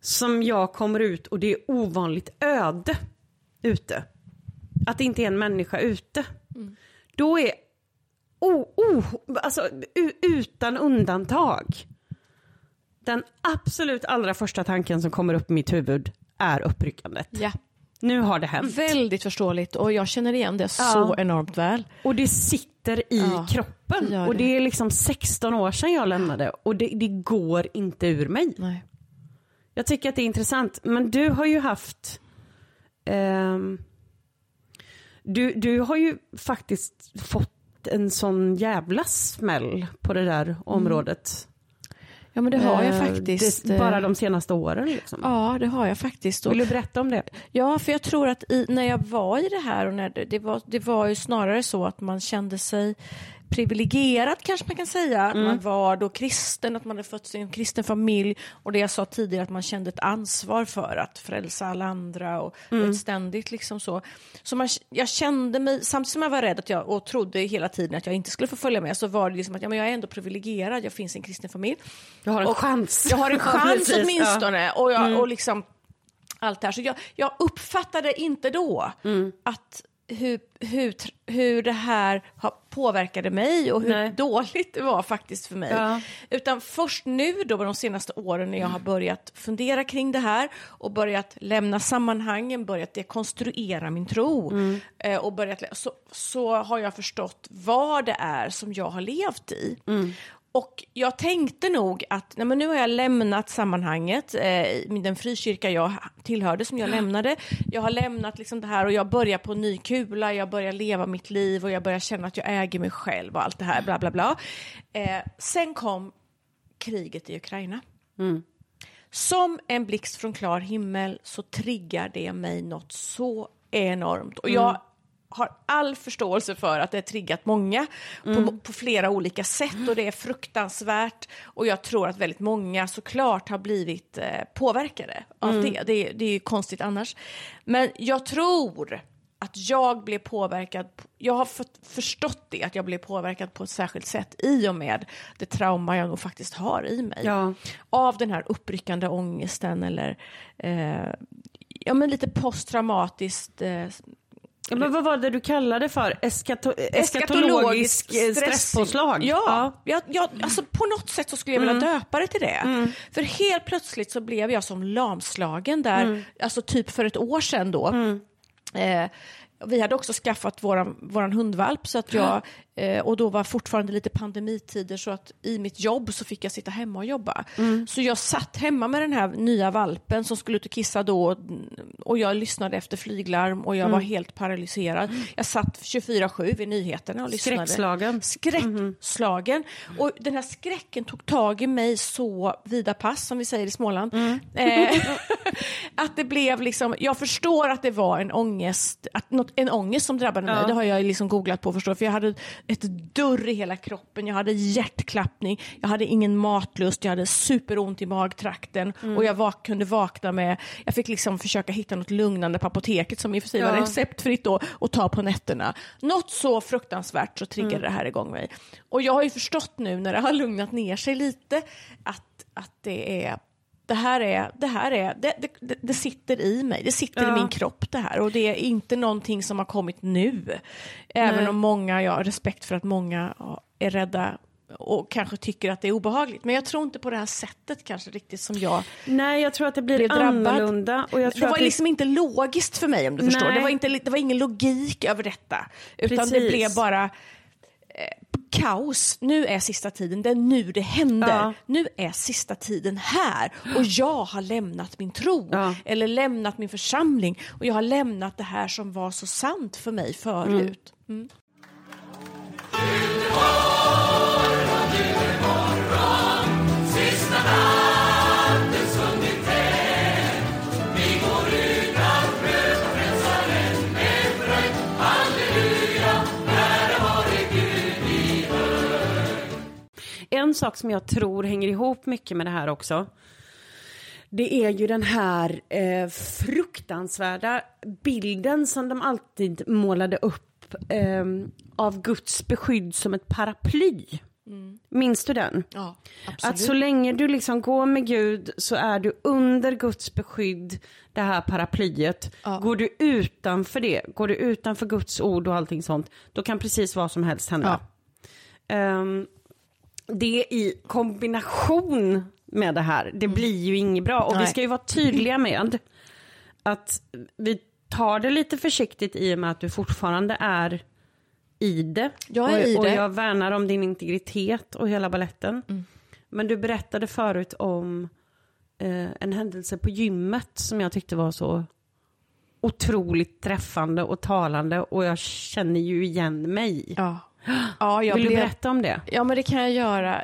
som jag kommer ut och det är ovanligt öde ute, att det inte är en människa ute, då är oh, oh, alltså, utan undantag den absolut allra första tanken som kommer upp i mitt huvud är uppryckandet. ja. Nu har det hänt. Väldigt förståeligt och jag känner igen det så Ja. enormt väl. Och det sitter i Ja, kroppen. det och det. är liksom 16 år sedan jag lämnade och det, det går inte ur mig. Nej. Jag tycker att det är intressant. Men du har ju haft... ehm, du, du har ju faktiskt fått en sån jävla smäll på det där området. Ja men det har jag Eh, faktiskt. Det, bara eh, de senaste åren liksom. Ja det har jag faktiskt. Vill du berätta om det? ja för jag tror att i, när jag var i det här och när det, det, var, det var ju snarare så att man kände sig privilegierad kanske man kan säga. Att Man var då kristen, att man hade fötts i en kristen familj och det jag sa tidigare att man kände ett ansvar för att frälsa alla andra och, ett ständigt liksom så. Så man, jag kände mig, samtidigt som jag var rädd att jag, och trodde hela tiden att jag inte skulle få följa med så var det liksom att ja, men jag är ändå privilegierad, jag finns i en kristen familj. Jag har en Och chans. Jag har en Ja, chans ja. åtminstone. Och, jag, och liksom allt det här. Så jag, jag uppfattade inte då Mm. att hur, hur, hur det här påverkade mig och hur Nej. dåligt det var faktiskt för mig. Ja. Utan först nu då de senaste åren när jag har börjat fundera kring det här och börjat lämna sammanhangen, börjat dekonstruera min tro Mm. eh, och börjat, så, så har jag förstått vad det är som jag har levt i. Mm. Och jag tänkte nog att nej men nu har jag lämnat sammanhanget, eh, den frikyrka jag tillhörde som jag lämnade. Jag har lämnat liksom det här och jag börjar på en ny kula, jag börjar leva mitt liv och jag börjar känna att jag äger mig själv och allt det här, bla bla bla. Eh, sen kom kriget i Ukraina. Som en blixt från klar himmel så triggar det mig något så enormt. Och jag har all förståelse för att det har triggat många på, på flera olika sätt och det är fruktansvärt. Och jag tror att väldigt många såklart har blivit eh, påverkade av det. det. är- Det är ju konstigt annars. Men jag tror att jag blev påverkad, jag har fått förstått det, att jag blev påverkad på ett särskilt sätt i och med det trauma jag nog faktiskt har i mig Ja. av den här uppryckande ångesten eller eh, ja, men lite posttraumatiskt eh, Ja, men vad var det du kallade det för? Eskato eskatologisk eh, stresspåslag? Ja, Jag, jag, alltså på något sätt så skulle jag vilja Mm. döpa det till det. För helt plötsligt så blev jag som lamslagen där, Mm. alltså typ för ett år sedan då. Eh, vi hade också skaffat våran, våran hundvalp så att jag, eh, och då var fortfarande lite pandemitider så att i mitt jobb så fick jag sitta hemma och jobba. Mm. Så jag satt hemma med den här nya valpen som skulle ut och kissa då och jag lyssnade efter flyglarm och jag Mm. var helt paralyserad. Jag satt 24-7 i nyheterna och lyssnade. Skräckslagen. Skräckslagen. Och den här skräcken tog tag i mig så vida pass som vi säger i Småland. Eh, att det blev liksom, jag förstår att det var en ångest, att något, en ångest som drabbade mig, det har jag liksom googlat på förstår, för jag hade ett dörr i hela kroppen, jag hade hjärtklappning, jag hade ingen matlust, jag hade superont i magtrakten Mm. och jag vak- kunde vakna med, jag fick liksom försöka hitta något lugnande på apoteket som i och för sig var Ja. receptfritt då och ta på nätterna. Något så fruktansvärt så triggade Mm. det här igång mig. Och jag har ju förstått nu när det har lugnat ner sig lite att, att det är det här är, det här är, det, det- det, det sitter i mig, det sitter Ja. i min kropp det här och det är inte någonting som har kommit nu. Även Nej. om många, jag har respekt för att många är rädda och kanske tycker att det är obehagligt. Men jag tror inte på det här sättet kanske riktigt som jag Nej, jag tror att det blir blev annorlunda. Och jag tror det var liksom inte logiskt för mig om du förstår. Nej. Det var, inte, det var ingen logik över detta. Utan det Precis. blev bara kaos. Nu är sista tiden, det är nu det händer. Ja. Nu är sista tiden här och jag har lämnat min tro Ja. eller lämnat min församling och jag har lämnat det här som var så sant för mig förut. Mm. En sak som jag tror hänger ihop mycket med det här också. Det är ju den här eh, fruktansvärda bilden som de alltid målade upp eh, av Guds beskydd som ett paraply. Minns du den? Ja, absolut. Att så länge du liksom går med Gud så är du under Guds beskydd, det här paraplyet. Ja. Går du utanför det, går du utanför Guds ord och allting sånt, då kan precis vad som helst hända. Ehm, det i kombination med det här, det blir ju inget bra. Och vi Nej. ska ju vara tydliga med att vi tar det lite försiktigt i och med att du fortfarande är i det. Jag är och, i och det. jag värnar om din integritet och hela balletten. Mm. Men du berättade förut om eh, en händelse på gymmet som jag tyckte var så otroligt träffande och talande och jag känner ju igen mig. Ja. Ja, jag Vill du blev... berätta om det? Ja, men det kan jag göra.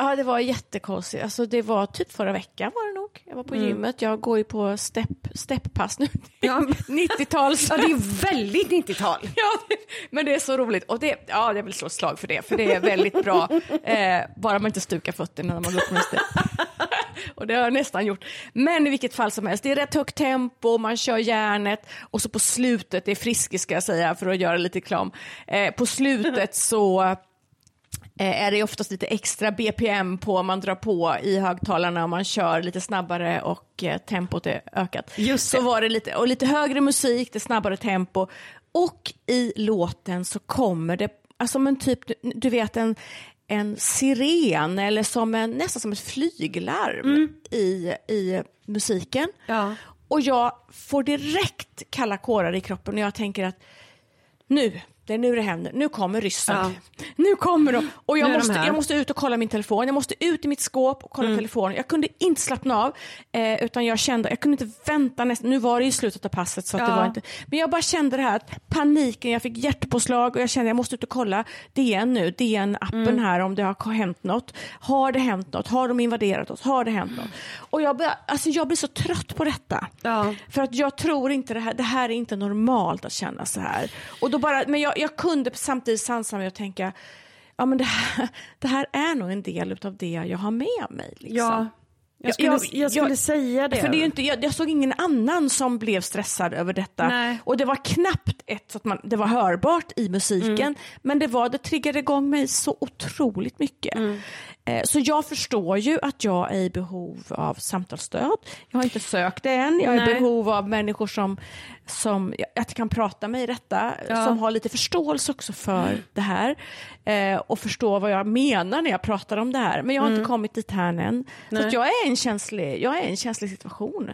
Ja, det var jättekonstigt. Alltså, det var typ förra veckan var det nog. Jag var på gymmet. Jag går ju på step, steppass nu. Ja. 90-tals. Ja, det är väldigt 90-tal. Ja, men det är så roligt. Och det, ja, jag vill slå ett slag för det, för det är väldigt bra. Eh, bara man inte stukar fötterna när man går upp med steg. Och det har jag nästan gjort. Men i vilket fall som helst, det är rätt högt tempo, man kör järnet och så på slutet, det är Friskis ska jag säga för att göra lite reklam. Eh, på slutet så är det oftast lite extra BPM på, man drar på i högtalarna och man kör lite snabbare och eh, tempot är ökat. Just Så var det lite, och lite högre musik, det snabbare tempo. Och i låten så kommer det, alltså men typ, du, vet en, en siren eller som en, nästan som ett flyglarm i, i musiken. Ja. Och jag får direkt kalla kårar i kroppen och jag tänker att nu, det är nu det händer, nu kommer ryssen. Ja. Nu kommer de. Och jag de måste, här. jag måste ut och kolla min telefon, jag måste ut i mitt skåp och kolla telefonen. Jag kunde inte slappna av, eh, utan jag kände, jag kunde inte vänta nästan, nu var det ju slutet av passet så att det Ja. var inte, men jag bara kände det här att paniken, jag fick hjärtpåslag och jag kände jag måste ut och kolla DN nu, DN-appen här om det har hänt något. Har det hänt något? Har de invaderat oss? Har det hänt något? Och jag, bör, alltså jag blir så trött på detta. Ja. För att jag tror inte det här, det här är inte normalt att känna så här. Och då bara, men jag, jag kunde samtidigt sansa mig och tänka, ja men det här, det här är nog en del av det jag har med mig. Liksom. Ja. Jag skulle, Jag- jag, skulle jag- säga det. För det är inte, jag, jag såg ingen annan som blev stressad över detta. Nej. Och det var knappt ett, så att man, det var hörbart i musiken, Mm. men det, var, det triggade igång mig så otroligt mycket. Mm. Eh, Så jag förstår ju att jag är i behov av samtalsstöd. Jag har inte sökt det än. Jag är i Nej. behov av människor som, som att kan prata med i detta, Ja. som har lite förståelse också för det här eh, och förstå vad jag menar när jag pratar om det här. Men jag har inte kommit dit här än. Så Mm. Nej. att jag, är i en känslig, jag är en känslig situation.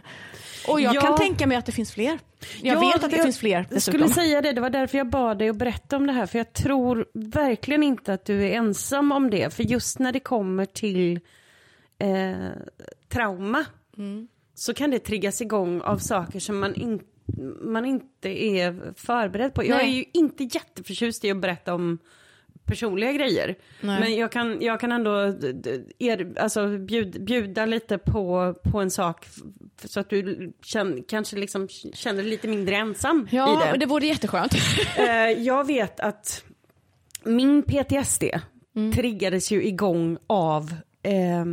Och jag Ja. kan tänka mig att det finns fler. Jag Ja, vet att det finns fler Jag dessutom. skulle säga det, det var därför jag bad dig att berätta om det här. För jag tror verkligen inte att du är ensam om det. För just när det kommer till eh, trauma Mm. så kan det triggas igång av saker som man, in, man inte är förberedd på. Jag är ju inte jätteförtjust i att berätta om personliga grejer. Nej. Men jag kan, jag kan ändå er, alltså, bjud, bjuda lite på, på en sak Så att du känn, kanske liksom känner dig lite mindre ensam Ja, i det. men det vore jätteskönt. Eh, jag vet att min PTSD triggades ju igång av eh,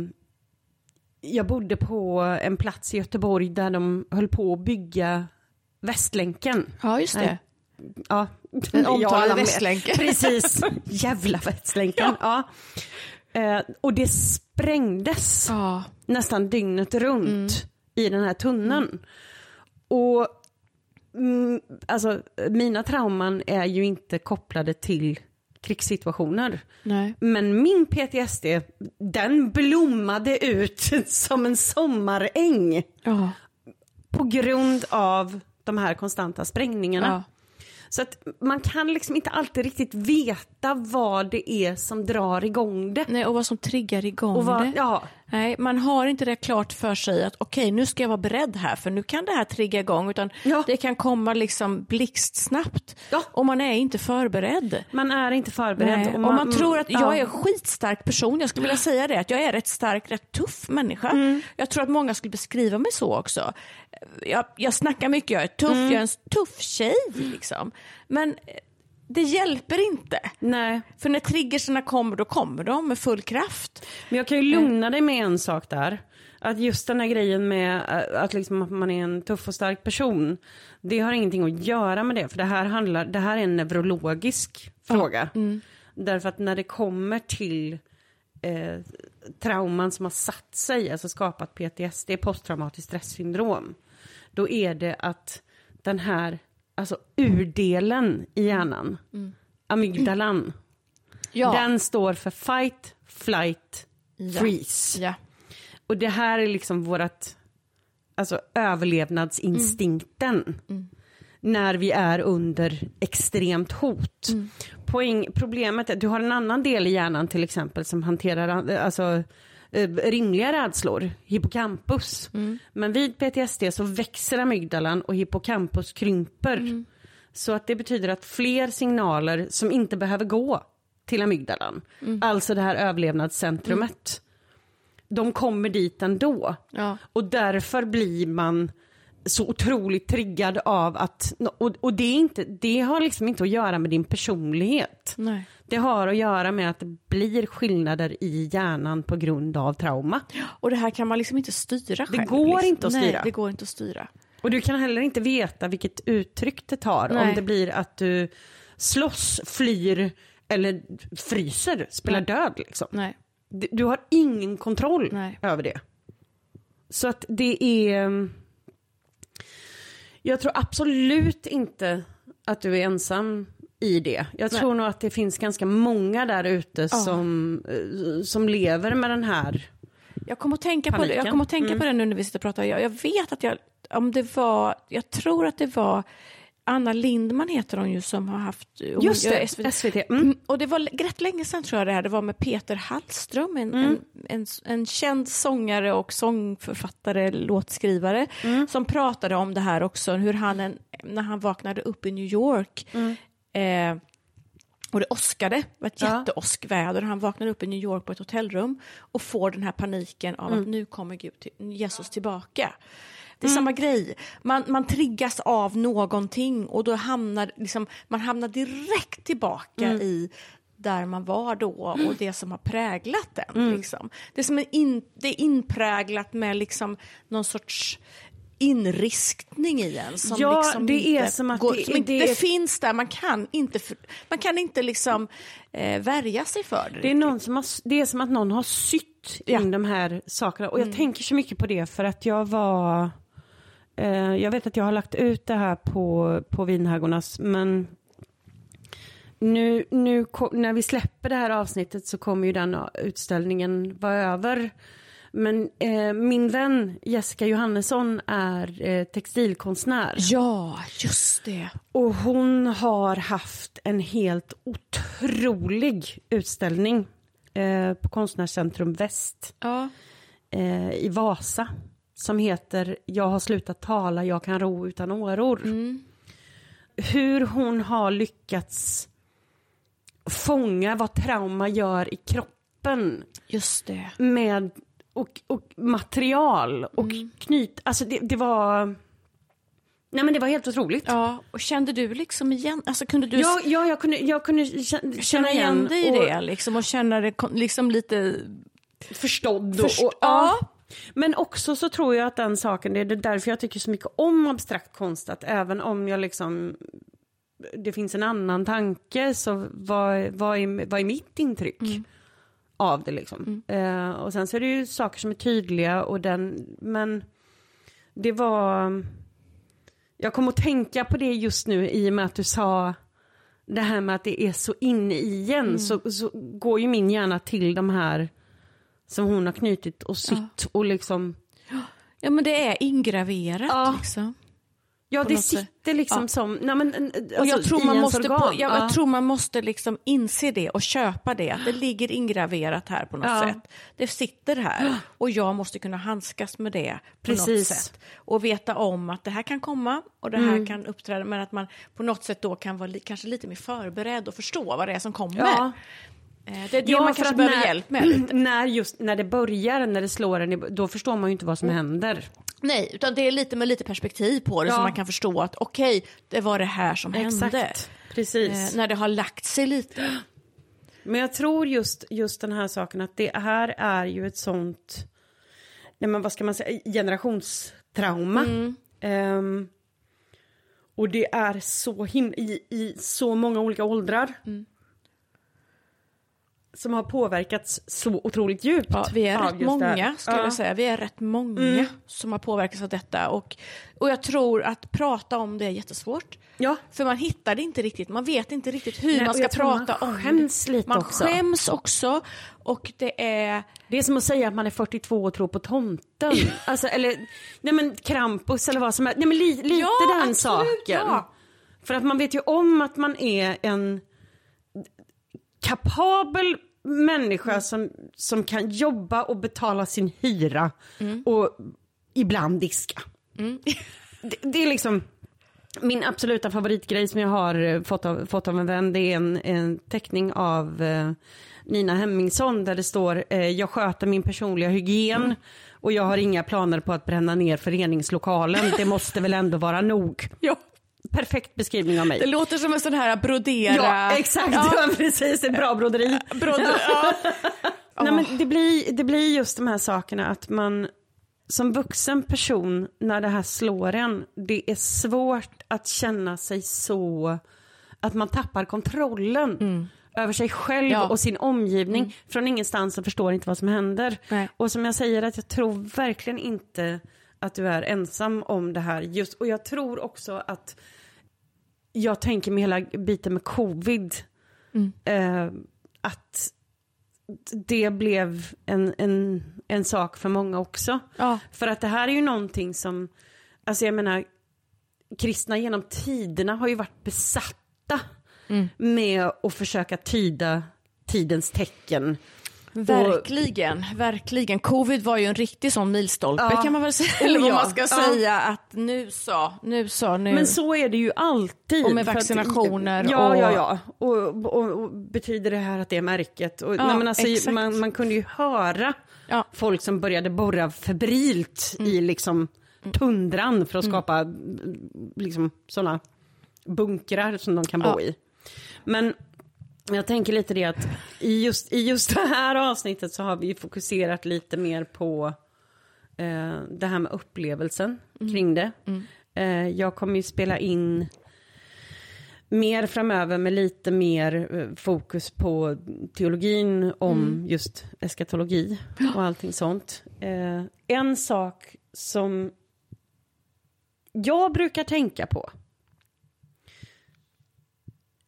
jag bodde på en plats i Göteborg där de höll på att bygga Västlänken. Ja, just det. Ja, Den omtalade Ja. Västlänken. Precis, jävla Västlänken. Ja. Eh, och det sprängdes Ja. nästan dygnet runt i den här tunneln. Och mm, alltså, mina trauman är ju inte kopplade till krigssituationer. Nej. Men min PTSD, den blommade ut som en sommaräng Ja. på grund av de här konstanta sprängningarna. Så att man kan liksom inte alltid riktigt veta vad det är som drar igång det. Nej, och vad som triggar igång vad, det. ja, Nej, man har inte det klart för sig att okej, nu ska jag vara beredd här för nu kan det här trigga igång utan Ja. det kan komma liksom blixtsnabbt Ja. och man är inte förberedd. man är inte förberedd. Nej. och Och man, tror att jag ja. är en skitstark person. Jag skulle vilja säga det, att jag är rätt stark, rätt tuff människa. Mm. Jag tror att många skulle beskriva mig så också. Jag, jag snackar mycket, jag är tuff, Mm. jag är en tuff tjej. Liksom. Men eh, det hjälper inte. Nej, För när triggersarna kommer, då kommer de med full kraft. men jag kan ju lugna dig med en sak där. Att just den här grejen med äh, att, liksom, att man är en tuff och stark person. Det har ingenting att göra med det. För det här, handlar, det här är en neurologisk fråga. Därför att när det kommer till eh, trauman som har satt sig, alltså skapat PTSD, posttraumatiskt stresssyndrom. Då är det att den här, alltså urdelen i hjärnan, amygdalan, Ja. den står för fight, flight, Ja. freeze. Ja. Och det här är liksom vårat, alltså överlevnadsinstinkten. När vi är under extremt hot. Poäng, problemet är du har en annan del i hjärnan till exempel som hanterar alltså, eh, rimliga rädslor, hippocampus. Men vid PTSD så växer amygdalan och hippocampus krymper. Så att det betyder att fler signaler som inte behöver gå till amygdalan, alltså det här överlevnadscentrumet, de kommer dit ändå. Ja. Och därför blir man så otroligt triggad av att, och, och det, är inte, det har liksom inte att göra med din personlighet. Nej. Det har att göra med att det blir skillnader i hjärnan på grund av trauma. Och det här kan man liksom inte styra själv. går liksom. inte att Nej, styra. det går inte att styra. Och du kan heller inte veta vilket uttryck det tar. Om Nej. det blir att du slåss, flyr eller fryser, spelar Nej. död. Liksom. Nej. Du- Du har ingen kontroll Nej. över det. Så att det är... Jag tror absolut inte att du är ensam i det. Jag Nej. tror nog att det finns ganska många där ute som, eh, som lever med den här. Jag kommer att tänka, på det, Paniken. jag kommer att tänka Mm. på det nu när vi sitter och pratar. Jag, jag vet att jag, om det var, jag tror att det var Anna Lindman heter hon ju som har haft hon Just det, SVT. SVT. Mm. Mm, Och det var rätt länge sedan tror jag det här, det var med Peter Hallström, en, Mm. en, en, en känd sångare och sångförfattare, låtskrivare, Mm. som pratade om det här också, hur han en, när han vaknade upp i New York Mm. Eh, och det åskade, det var ett Ja. jätteåskväder. Han vaknar upp i New York på ett hotellrum och får den här paniken av Mm. att nu kommer Gud till, Jesus tillbaka. Det är samma grej. Man, man triggas av någonting och då hamnar liksom, man hamnar direkt tillbaka Mm. i där man var då och det som har präglat den. Mm. Liksom. Det som är, in, det är inpräglat med liksom någon sorts inriskning i en. Som Ja, liksom det är inte som att går, det- som inte, det finns där, man kan inte, man kan inte liksom eh, värja sig för det. Det är, någon som har, det är som att någon har sytt Ja. in de här sakerna. Och jag Mm. tänker så mycket på det för att jag var... Eh, jag vet att jag har lagt ut det här på, på Vinhaggornas men nu, nu när vi släpper det här avsnittet så kommer ju den utställningen vara över. Men eh, min vän Jessica Johannesson är eh, textilkonstnär. Ja, just det. Och hon har haft en helt otrolig utställning eh, på Konstnärscentrum Väst Ja. eh, i Vasa som heter Jag har slutat tala, jag kan ro utan åror. Hur hon har lyckats fånga vad trauma gör i kroppen Just det. med och, och material och knyt, alltså det, det var, nej men det var helt otroligt. Ja, och kände du liksom igen, alltså kunde du Ja, ja jag, kunde, jag kunde kä- känna igen dig i och det liksom och känna det liksom lite... Förstådd. Först- och, och, ja. ja. Men också så tror jag att den saken, det är därför jag tycker så mycket om abstrakt konst, att även om jag liksom det finns en annan tanke, så vad, vad, är, vad är mitt intryck av det liksom? Eh, och sen så är det ju saker som är tydliga och den, men det var, jag kom att tänka på det just nu i och med att du sa det här med att det är så inne igen, så, så går ju min hjärna till de här som hon har knutit och sytt och liksom, Ja men det är ingraverat Ja. liksom. Ja det något sitter liksom Ja. som, nej men, alltså, Och jag tror man måste, på, jag, Ja. jag tror man måste liksom inse det och köpa det, det ligger ingraverat här på något Ja. sätt. Det sitter här och jag måste kunna handskas med det på något Precis. sätt. Och veta om att det här kan komma och det här kan uppträda, men att man på något sätt då kan vara li, kanske lite mer förberedd och förstå vad det är som kommer. Eh, Det är det Ja, man kanske behöver när- hjälp med lite. När, just, när det börjar, när det slår en, då förstår man ju inte vad som händer. Nej, utan det är lite med lite perspektiv på det Ja. så man kan förstå att okej, det var det här som hände. Precis. Eh, när det har lagt sig lite. Men jag tror just, just den här saken att det här är ju ett sånt, nej men vad ska man säga, generationstrauma. Ehm, och det är så himla, i, i så många olika åldrar. Som har påverkats så otroligt djupt. Ja, vi är rätt många, skulle Ja. jag säga. Vi är rätt många som har påverkats av detta. Och, och jag tror att prata om det är jättesvårt. Ja. För man hittar det inte riktigt, man vet inte riktigt hur Nej, man ska prata man om skäms det. lite man också. skäms också. Och det är... Det är som att säga att man är 42 och tror på tomten. alltså, eller, nej men Krampus eller vad som är. Nej men li, lite Ja, den absolut, saken. ja. För att man vet ju om att man är en kapabel människa Mm. som, som kan jobba och betala sin hyra Mm. och ibland diska. Det, det är liksom min absoluta favoritgrej som jag har eh, fått av, fått av en vän. Det är en, en teckning av eh, Nina Hemmingsson där det står eh, jag sköter min personliga hygien och jag har inga planer på att bränna ner föreningslokalen. Det måste väl ändå vara nog. Ja, Perfekt beskrivning av mig. det låter som en sån här brodera... Ja, exakt. Ja, precis. Ett bra broderi. broder, ja. Nej, men det, blir, det blir just de här sakerna att man som vuxen person när det här slår en, det är svårt att känna sig så att man tappar kontrollen över sig själv Ja. och sin omgivning från ingenstans och förstår inte vad som händer. Nej. Och som jag säger att jag tror verkligen inte att du är ensam om det här just och jag tror också att jag tänker med hela biten med covid eh, att det blev en, en, en sak för många också. Ja. För att det här är ju någonting som, alltså jag menar, kristna genom tiderna har ju varit besatta med att försöka tyda tidens tecken. Verkligen, verkligen. Covid var ju en riktig sån milstolpe Ja. kan man väl säga. Eller vad man ska Ja. säga att nu så, nu så, nu. Men så är det ju alltid. Och med för att- vaccinationer ja, och- Ja, ja, och, och, och betyder det här att det är märket? Och, Ja, nej, men alltså, exakt. man, man kunde ju höra Ja. Mm. folk som började borra febrilt i liksom tundran för att skapa mm, liksom sådana bunkrar som de kan bo i. Men jag tänker lite det att i just, i just det här avsnittet så har vi fokuserat lite mer på eh, det här med upplevelsen kring det. Eh, jag kommer ju spela in mer framöver med lite mer eh, fokus på teologin om just eskatologi och allting sånt. Eh, en sak som jag brukar tänka på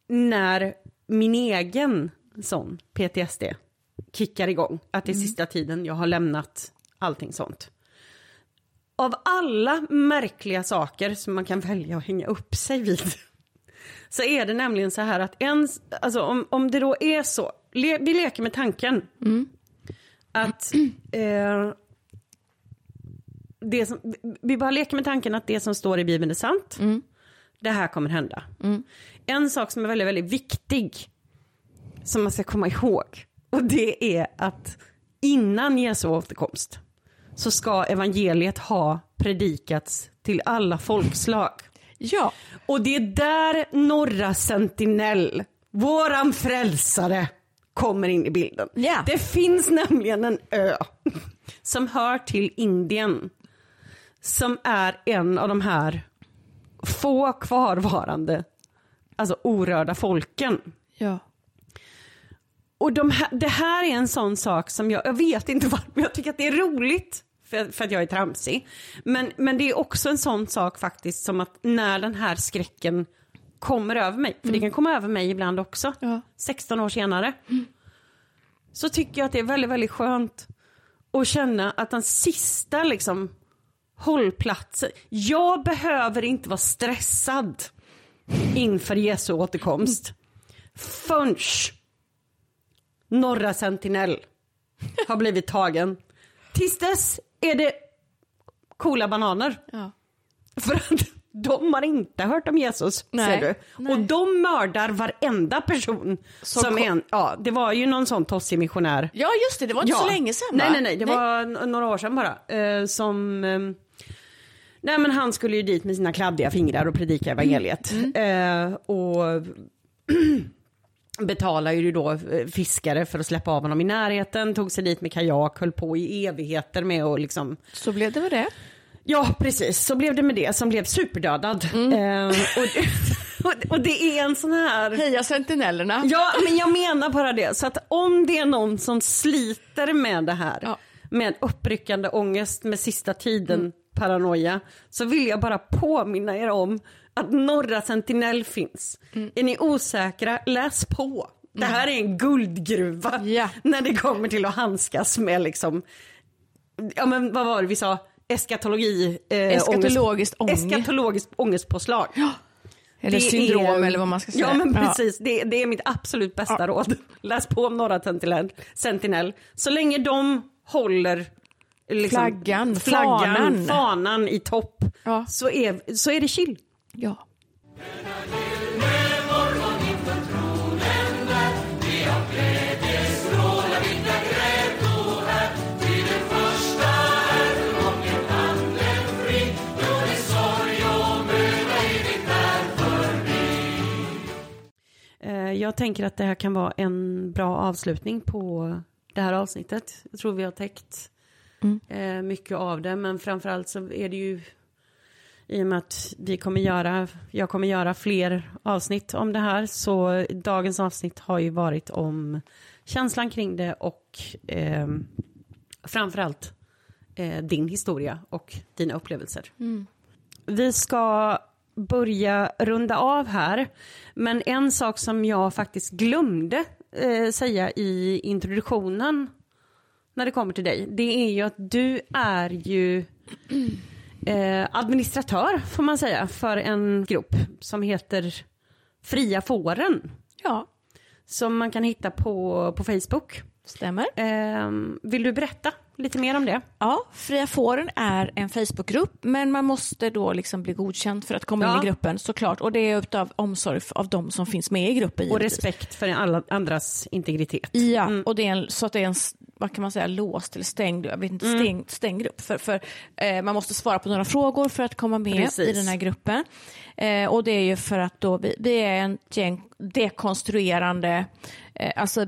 när min egen sån PTSD kickar igång, att det är sista tiden jag har lämnat allting sånt. Av alla märkliga saker som man kan välja att hänga upp sig vid så är det nämligen så här att en, alltså om, om det då är så, le, vi leker med tanken att eh, det som, vi bara leker med tanken att det som står i Bibeln är sant. Det här kommer hända. En sak som är väldigt, väldigt viktig som man ska komma ihåg och det är att innan Jesu återkomst så ska evangeliet ha predikats till alla folkslag. Ja, Och det är där norra sentinell, våran frälsare, kommer in i bilden. Ja. Det finns nämligen en ö som hör till Indien som är en av de här få kvarvarande, alltså orörda folken. ja. Och de här, det här är en sån sak som jag, jag vet inte varför, jag tycker att det är roligt för, för att jag är tramsig. Men, men det är också en sån sak faktiskt som att när den här skräcken kommer över mig, för det kan komma över mig ibland också, Ja. 16 år senare, så tycker jag att det är väldigt, väldigt skönt att känna att den sista liksom hållplatsen, jag behöver inte vara stressad inför Jesu återkomst förrän Norra Sentinell har blivit tagen. Tills dess är det coola bananer. ja. För att de har inte hört om Jesus, Nej, ser du. nej. Och de mördar varenda person Som som, en, ja det var ju någon sån tossig missionär. Ja, just det, det var inte så länge sedan Nej, va? nej, nej, det var n- några år sedan bara. Eh, som, eh, nej men han skulle ju dit med sina kladdiga fingrar och predika evangeliet. Mm. Eh, och betalar ju då eh, fiskare för att släppa av honom i närheten, tog sig dit med kajak, höll på i evigheter med att liksom Så blev det väl det. Ja, precis. Så blev det med det som blev superdödad. Eh, och, och, och det är en sån här... Heja sentinellerna. Ja, men jag menar bara det. Så att om det är någon som sliter med det här, Ja. med uppryckande ångest med sista tiden, paranoia, så vill jag bara påminna er om att Norra Sentinell finns. Är ni osäkra, läs på. Det här är en guldgruva Ja. när det kommer till att handskas med liksom, ja men vad var det vi sa, eskatologi, eh, Eskatologiskt ångest, ångest. eskatologiskt ångestpåslag. Eller Det syndrom är- eller vad man ska säga. Ja men precis, Det, det är mitt absolut bästa Ja. råd. Läs på om Norra Sentinell. Sentinell. Så länge de håller liksom, Flaggan, flaggan fanan. fanan i topp Ja. så, är, så är det chill. Ja. Eh, Jag tänker att det här kan vara en bra avslutning på det här avsnittet. Jag tror vi har täckt eh, mycket av det, men framförallt så är det ju i och med att vi kommer göra, jag kommer göra fler avsnitt om det här, så dagens avsnitt har ju varit om känslan kring det och eh, framförallt eh, din historia och dina upplevelser. Vi ska börja runda av här. Men en sak som jag faktiskt glömde eh, säga i introduktionen när det kommer till dig, det är ju att du är ju eh, administratör, får man säga, för en grupp som heter Fria Fåren. ja, Som man kan hitta på, på Facebook. stämmer. Eh, vill du berätta lite mer om det? Ja, Fria Fåren är en Facebookgrupp, men man måste då liksom bli godkänd för att komma Ja. in i gruppen såklart. Och det är utav omsorg av de som finns med i gruppen. Och givetvis. respekt för alla andras integritet. Ja, och det är en, så att det är en, vad kan man säga, låst eller stängd, jag vet inte, Mm. stängd, grupp. För, för eh, man måste svara på några frågor för att komma med Precis. i den här gruppen. Eh, och det är ju för att då vi, vi är en gäng dekonstruerande, eh, alltså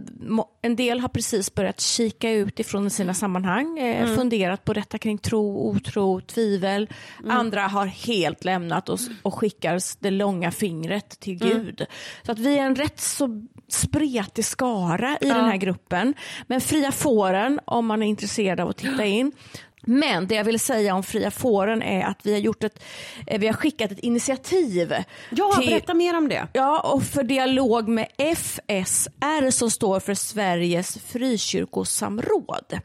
en del har precis börjat kika ut ifrån sina sammanhang, eh, Mm. funderat på detta kring tro, otro, tvivel. Mm. Andra har helt lämnat oss och skickar det långa fingret till Mm. Gud. Så att vi är en rätt så spretig skara i den här gruppen. Men Fria Fåren, om man är intresserad av att titta in. Men det jag vill säga om Fria Fåren är att vi har, gjort ett, eh, vi har skickat ett initiativ. Ja, till- berätta mer om det. Ja, och för dialog med FSR som står för Sveriges frikyrkosamråd.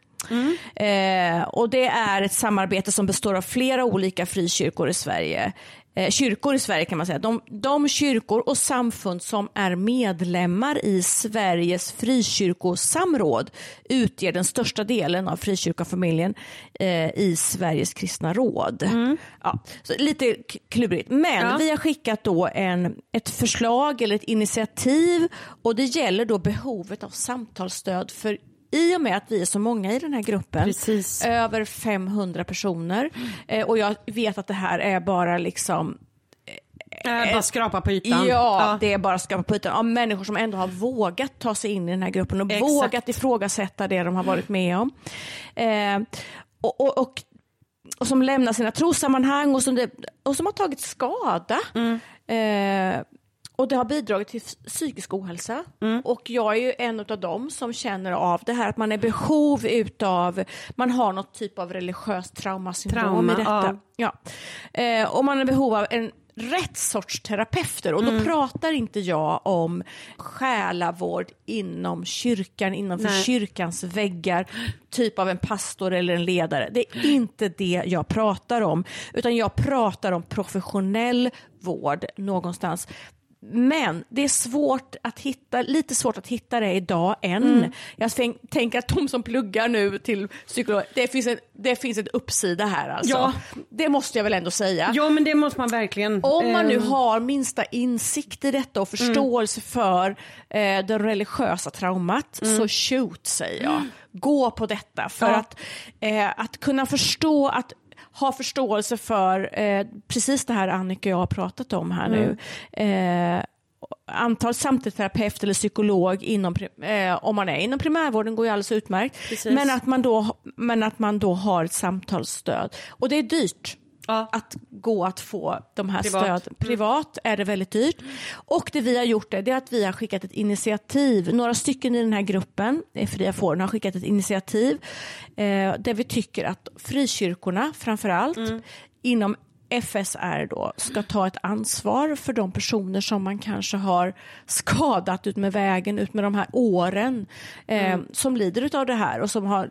Eh, och det är ett samarbete som består av flera olika frikyrkor i Sverige. Eh, kyrkor i Sverige kan man säga. De, de kyrkor och samfund som är medlemmar i Sveriges frikyrkosamråd utger den största delen av frikyrkofamiljen eh, i Sveriges kristna råd. Ja, så lite klurigt. Men Ja. vi har skickat då en, ett förslag eller ett initiativ och det gäller då behovet av samtalsstöd för i och med att vi är så många i den här gruppen, Precis. över 500 personer, eh, och jag vet att det här är bara liksom Äh, bara skrapa på ytan. Ja, det är bara att skapa på ytan. Av människor som ändå har vågat ta sig in i den här gruppen och Exakt. vågat ifrågasätta det de har varit med om. Eh, och, och, och, och som lämnar sina trossammanhang och som, det, och som har tagit skada. Eh, och det har bidragit till psykisk ohälsa. Och jag är ju en av dem som känner av det här att man är behov utav, man har något typ av religiöst traumasyndrom Trauma, i detta. Ja. Eh, och man är behov av en rätt sorts terapeuter och då pratar inte jag om själavård inom kyrkan, innanför Nej. kyrkans väggar, typ av en pastor eller en ledare. Det är inte det jag pratar om, utan jag pratar om professionell vård någonstans. Men det är svårt att hitta, lite svårt att hitta det idag än. Mm. Jag tänk- tänker att de som pluggar nu till psykolog, det finns en, det finns en uppsida här alltså. Ja. Det måste jag väl ändå säga. Ja men det måste man verkligen. Om man nu Eh, har minsta insikt i detta och förståelse för eh, det religiösa traumat, så shoot säger jag. Gå på detta för Ja. att, eh, att kunna förstå att ha förståelse för eh, precis det här Annika och jag har pratat om här nu. Eh, antal samtalsterapeut eller psykolog inom, eh, om man är inom primärvården går ju alldeles utmärkt. Precis. Men att, man då, men att man då har ett samtalsstöd. Och det är dyrt Ja. att gå att få de här Privat. Mm. stöden. Privat är det väldigt dyrt. Och det vi har gjort det, det är att vi har skickat ett initiativ. Några stycken i den här gruppen, eh, Fria Fåren, har skickat ett initiativ eh, där vi tycker att frikyrkorna framför allt Mm. inom FSR då ska ta ett ansvar för de personer som man kanske har skadat ut med vägen, ut med de här åren eh, Mm. som lider av det här och som har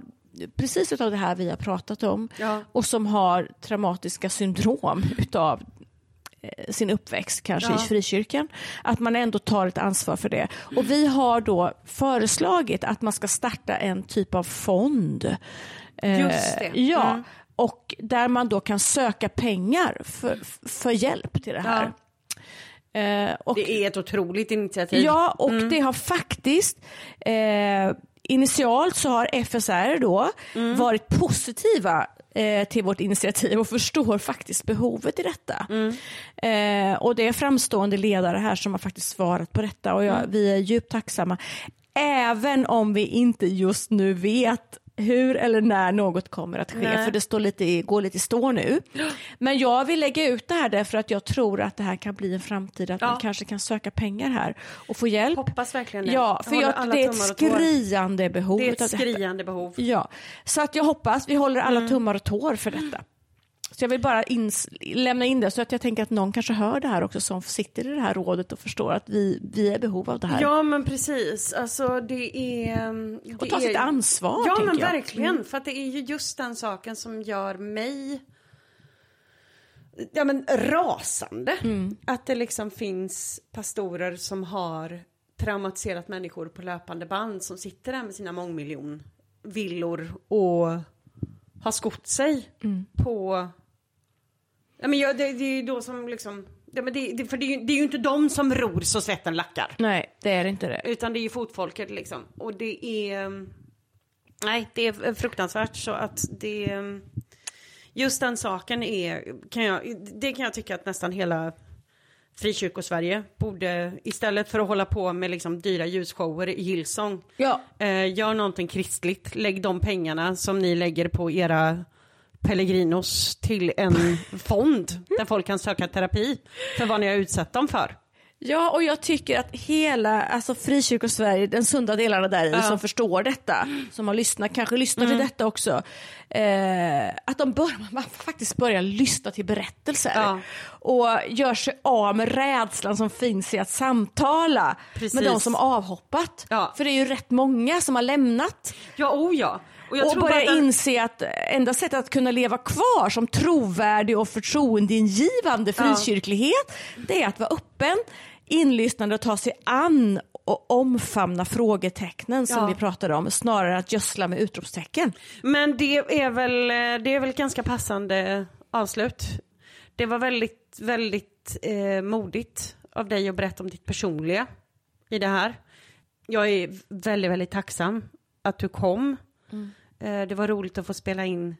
precis utav det här vi har pratat om Ja. och som har traumatiska syndrom utav eh, sin uppväxt, kanske Ja. i frikyrkan, att man ändå tar ett ansvar för det. Och vi har då föreslagit att man ska starta en typ av fond. Eh, Just det. Ja, Mm. och där man då kan söka pengar för, för hjälp till det här. Eh, och Det är ett otroligt initiativ. Ja, och det har faktiskt eh, initialt så har FSR då varit positiva eh, till vårt initiativ och förstår faktiskt behovet i detta. Eh, och det är framstående ledare här som har faktiskt svarat på detta och jag, vi är djupt tacksamma. Även om vi inte just nu vet hur eller när något kommer att ske, Nej. för det står lite, går lite i stå nu. Men jag vill lägga ut det här därför att jag tror att det här kan bli en framtid, att Ja. man kanske kan söka pengar här och få hjälp. Hoppas verkligen det. Ja, för jag, det är ett skriande behov. Det är ett skriande behov. Ja, så att jag hoppas vi håller Mm. alla tummar och tår för detta. Så jag vill bara ins- lämna in det så att jag tänker att någon kanske hör det här också som sitter i det här rådet och förstår att vi, vi är i behov av det här. Ja men precis, alltså det är... Det och ta är... sitt ansvar, Ja men jag. Mm. verkligen, för att det är ju just den saken som gör mig ja, men rasande. Mm. Att det liksom finns pastorer som har traumatiserat människor på löpande band som sitter där med sina mångmiljon villor och har skott sig Mm. på... Ja, men jag, det, det är ju då som liksom... Ja, men det, det, för det är, ju, det är ju inte de som ror så svetten lackar. Nej, det är inte det. Utan det är ju fotfolket liksom. Och det är... Nej, det är fruktansvärt så att det... Just den saken är... Kan jag, det kan jag tycka att nästan hela frikyrkosverige borde, istället för att hålla på med liksom dyra ljusshower i Hillsong, Ja, eh, gör någonting kristligt. Lägg de pengarna som ni lägger på era Pellegrinos till en fond där folk kan söka terapi för vad ni har utsatt dem för. Ja, och jag tycker att hela alltså Frikyrkosverige, den sunda delarna där i, som förstår detta, som har lyssnat, kanske lyssnar Mm. till detta också, eh, att de bör, man faktiskt börjar lyssna till berättelser Ja. och gör sig av med rädslan som finns i att samtala Precis. med de som avhoppat. Ja. För det är ju rätt många som har lämnat Ja, oh ja. Och jag och börja den- inse att enda sättet att kunna leva kvar som trovärdig och förtroendeingivande frikyrklighet, det är att vara öppen, inlyssnande och ta sig an och omfamna frågetecknen som Ja. vi pratade om, snarare att gödsla med utropstecken. Men det är väl, det är väl ganska passande avslut. Det var väldigt, väldigt eh, modigt av dig att berätta om ditt personliga i det här. Jag är väldigt, väldigt tacksam att du kom. Mm. Eh, det var roligt att få spela in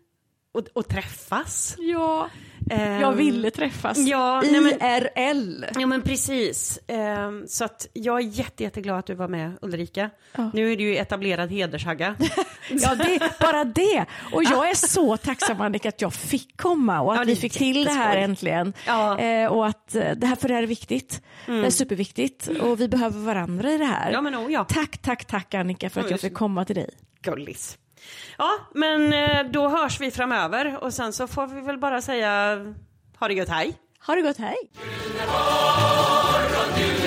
och, och träffas. Ja, Ehm, jag ville träffas. ja, nej, men- IRL. Ja men precis. Ehm, så att jag är jätte, jätteglad att du var med Ulrika. Ja. Nu är du ju etablerad hedershagga. Ja, det, bara det. Och jag är så tacksam Annika att jag fick komma och att Ja, vi fick till det här äntligen. Ja. Eh, och att eh, det här, för det här är viktigt. Det är superviktigt och vi behöver varandra i det här. Ja men oh, ja. Tack, tack, tack Annika för att jag fick komma till dig. Gullis. Ja men eh, då hörs vi framöver och sen så får vi väl bara säga ha det gött hej. Ha det gott, hej! Morgon,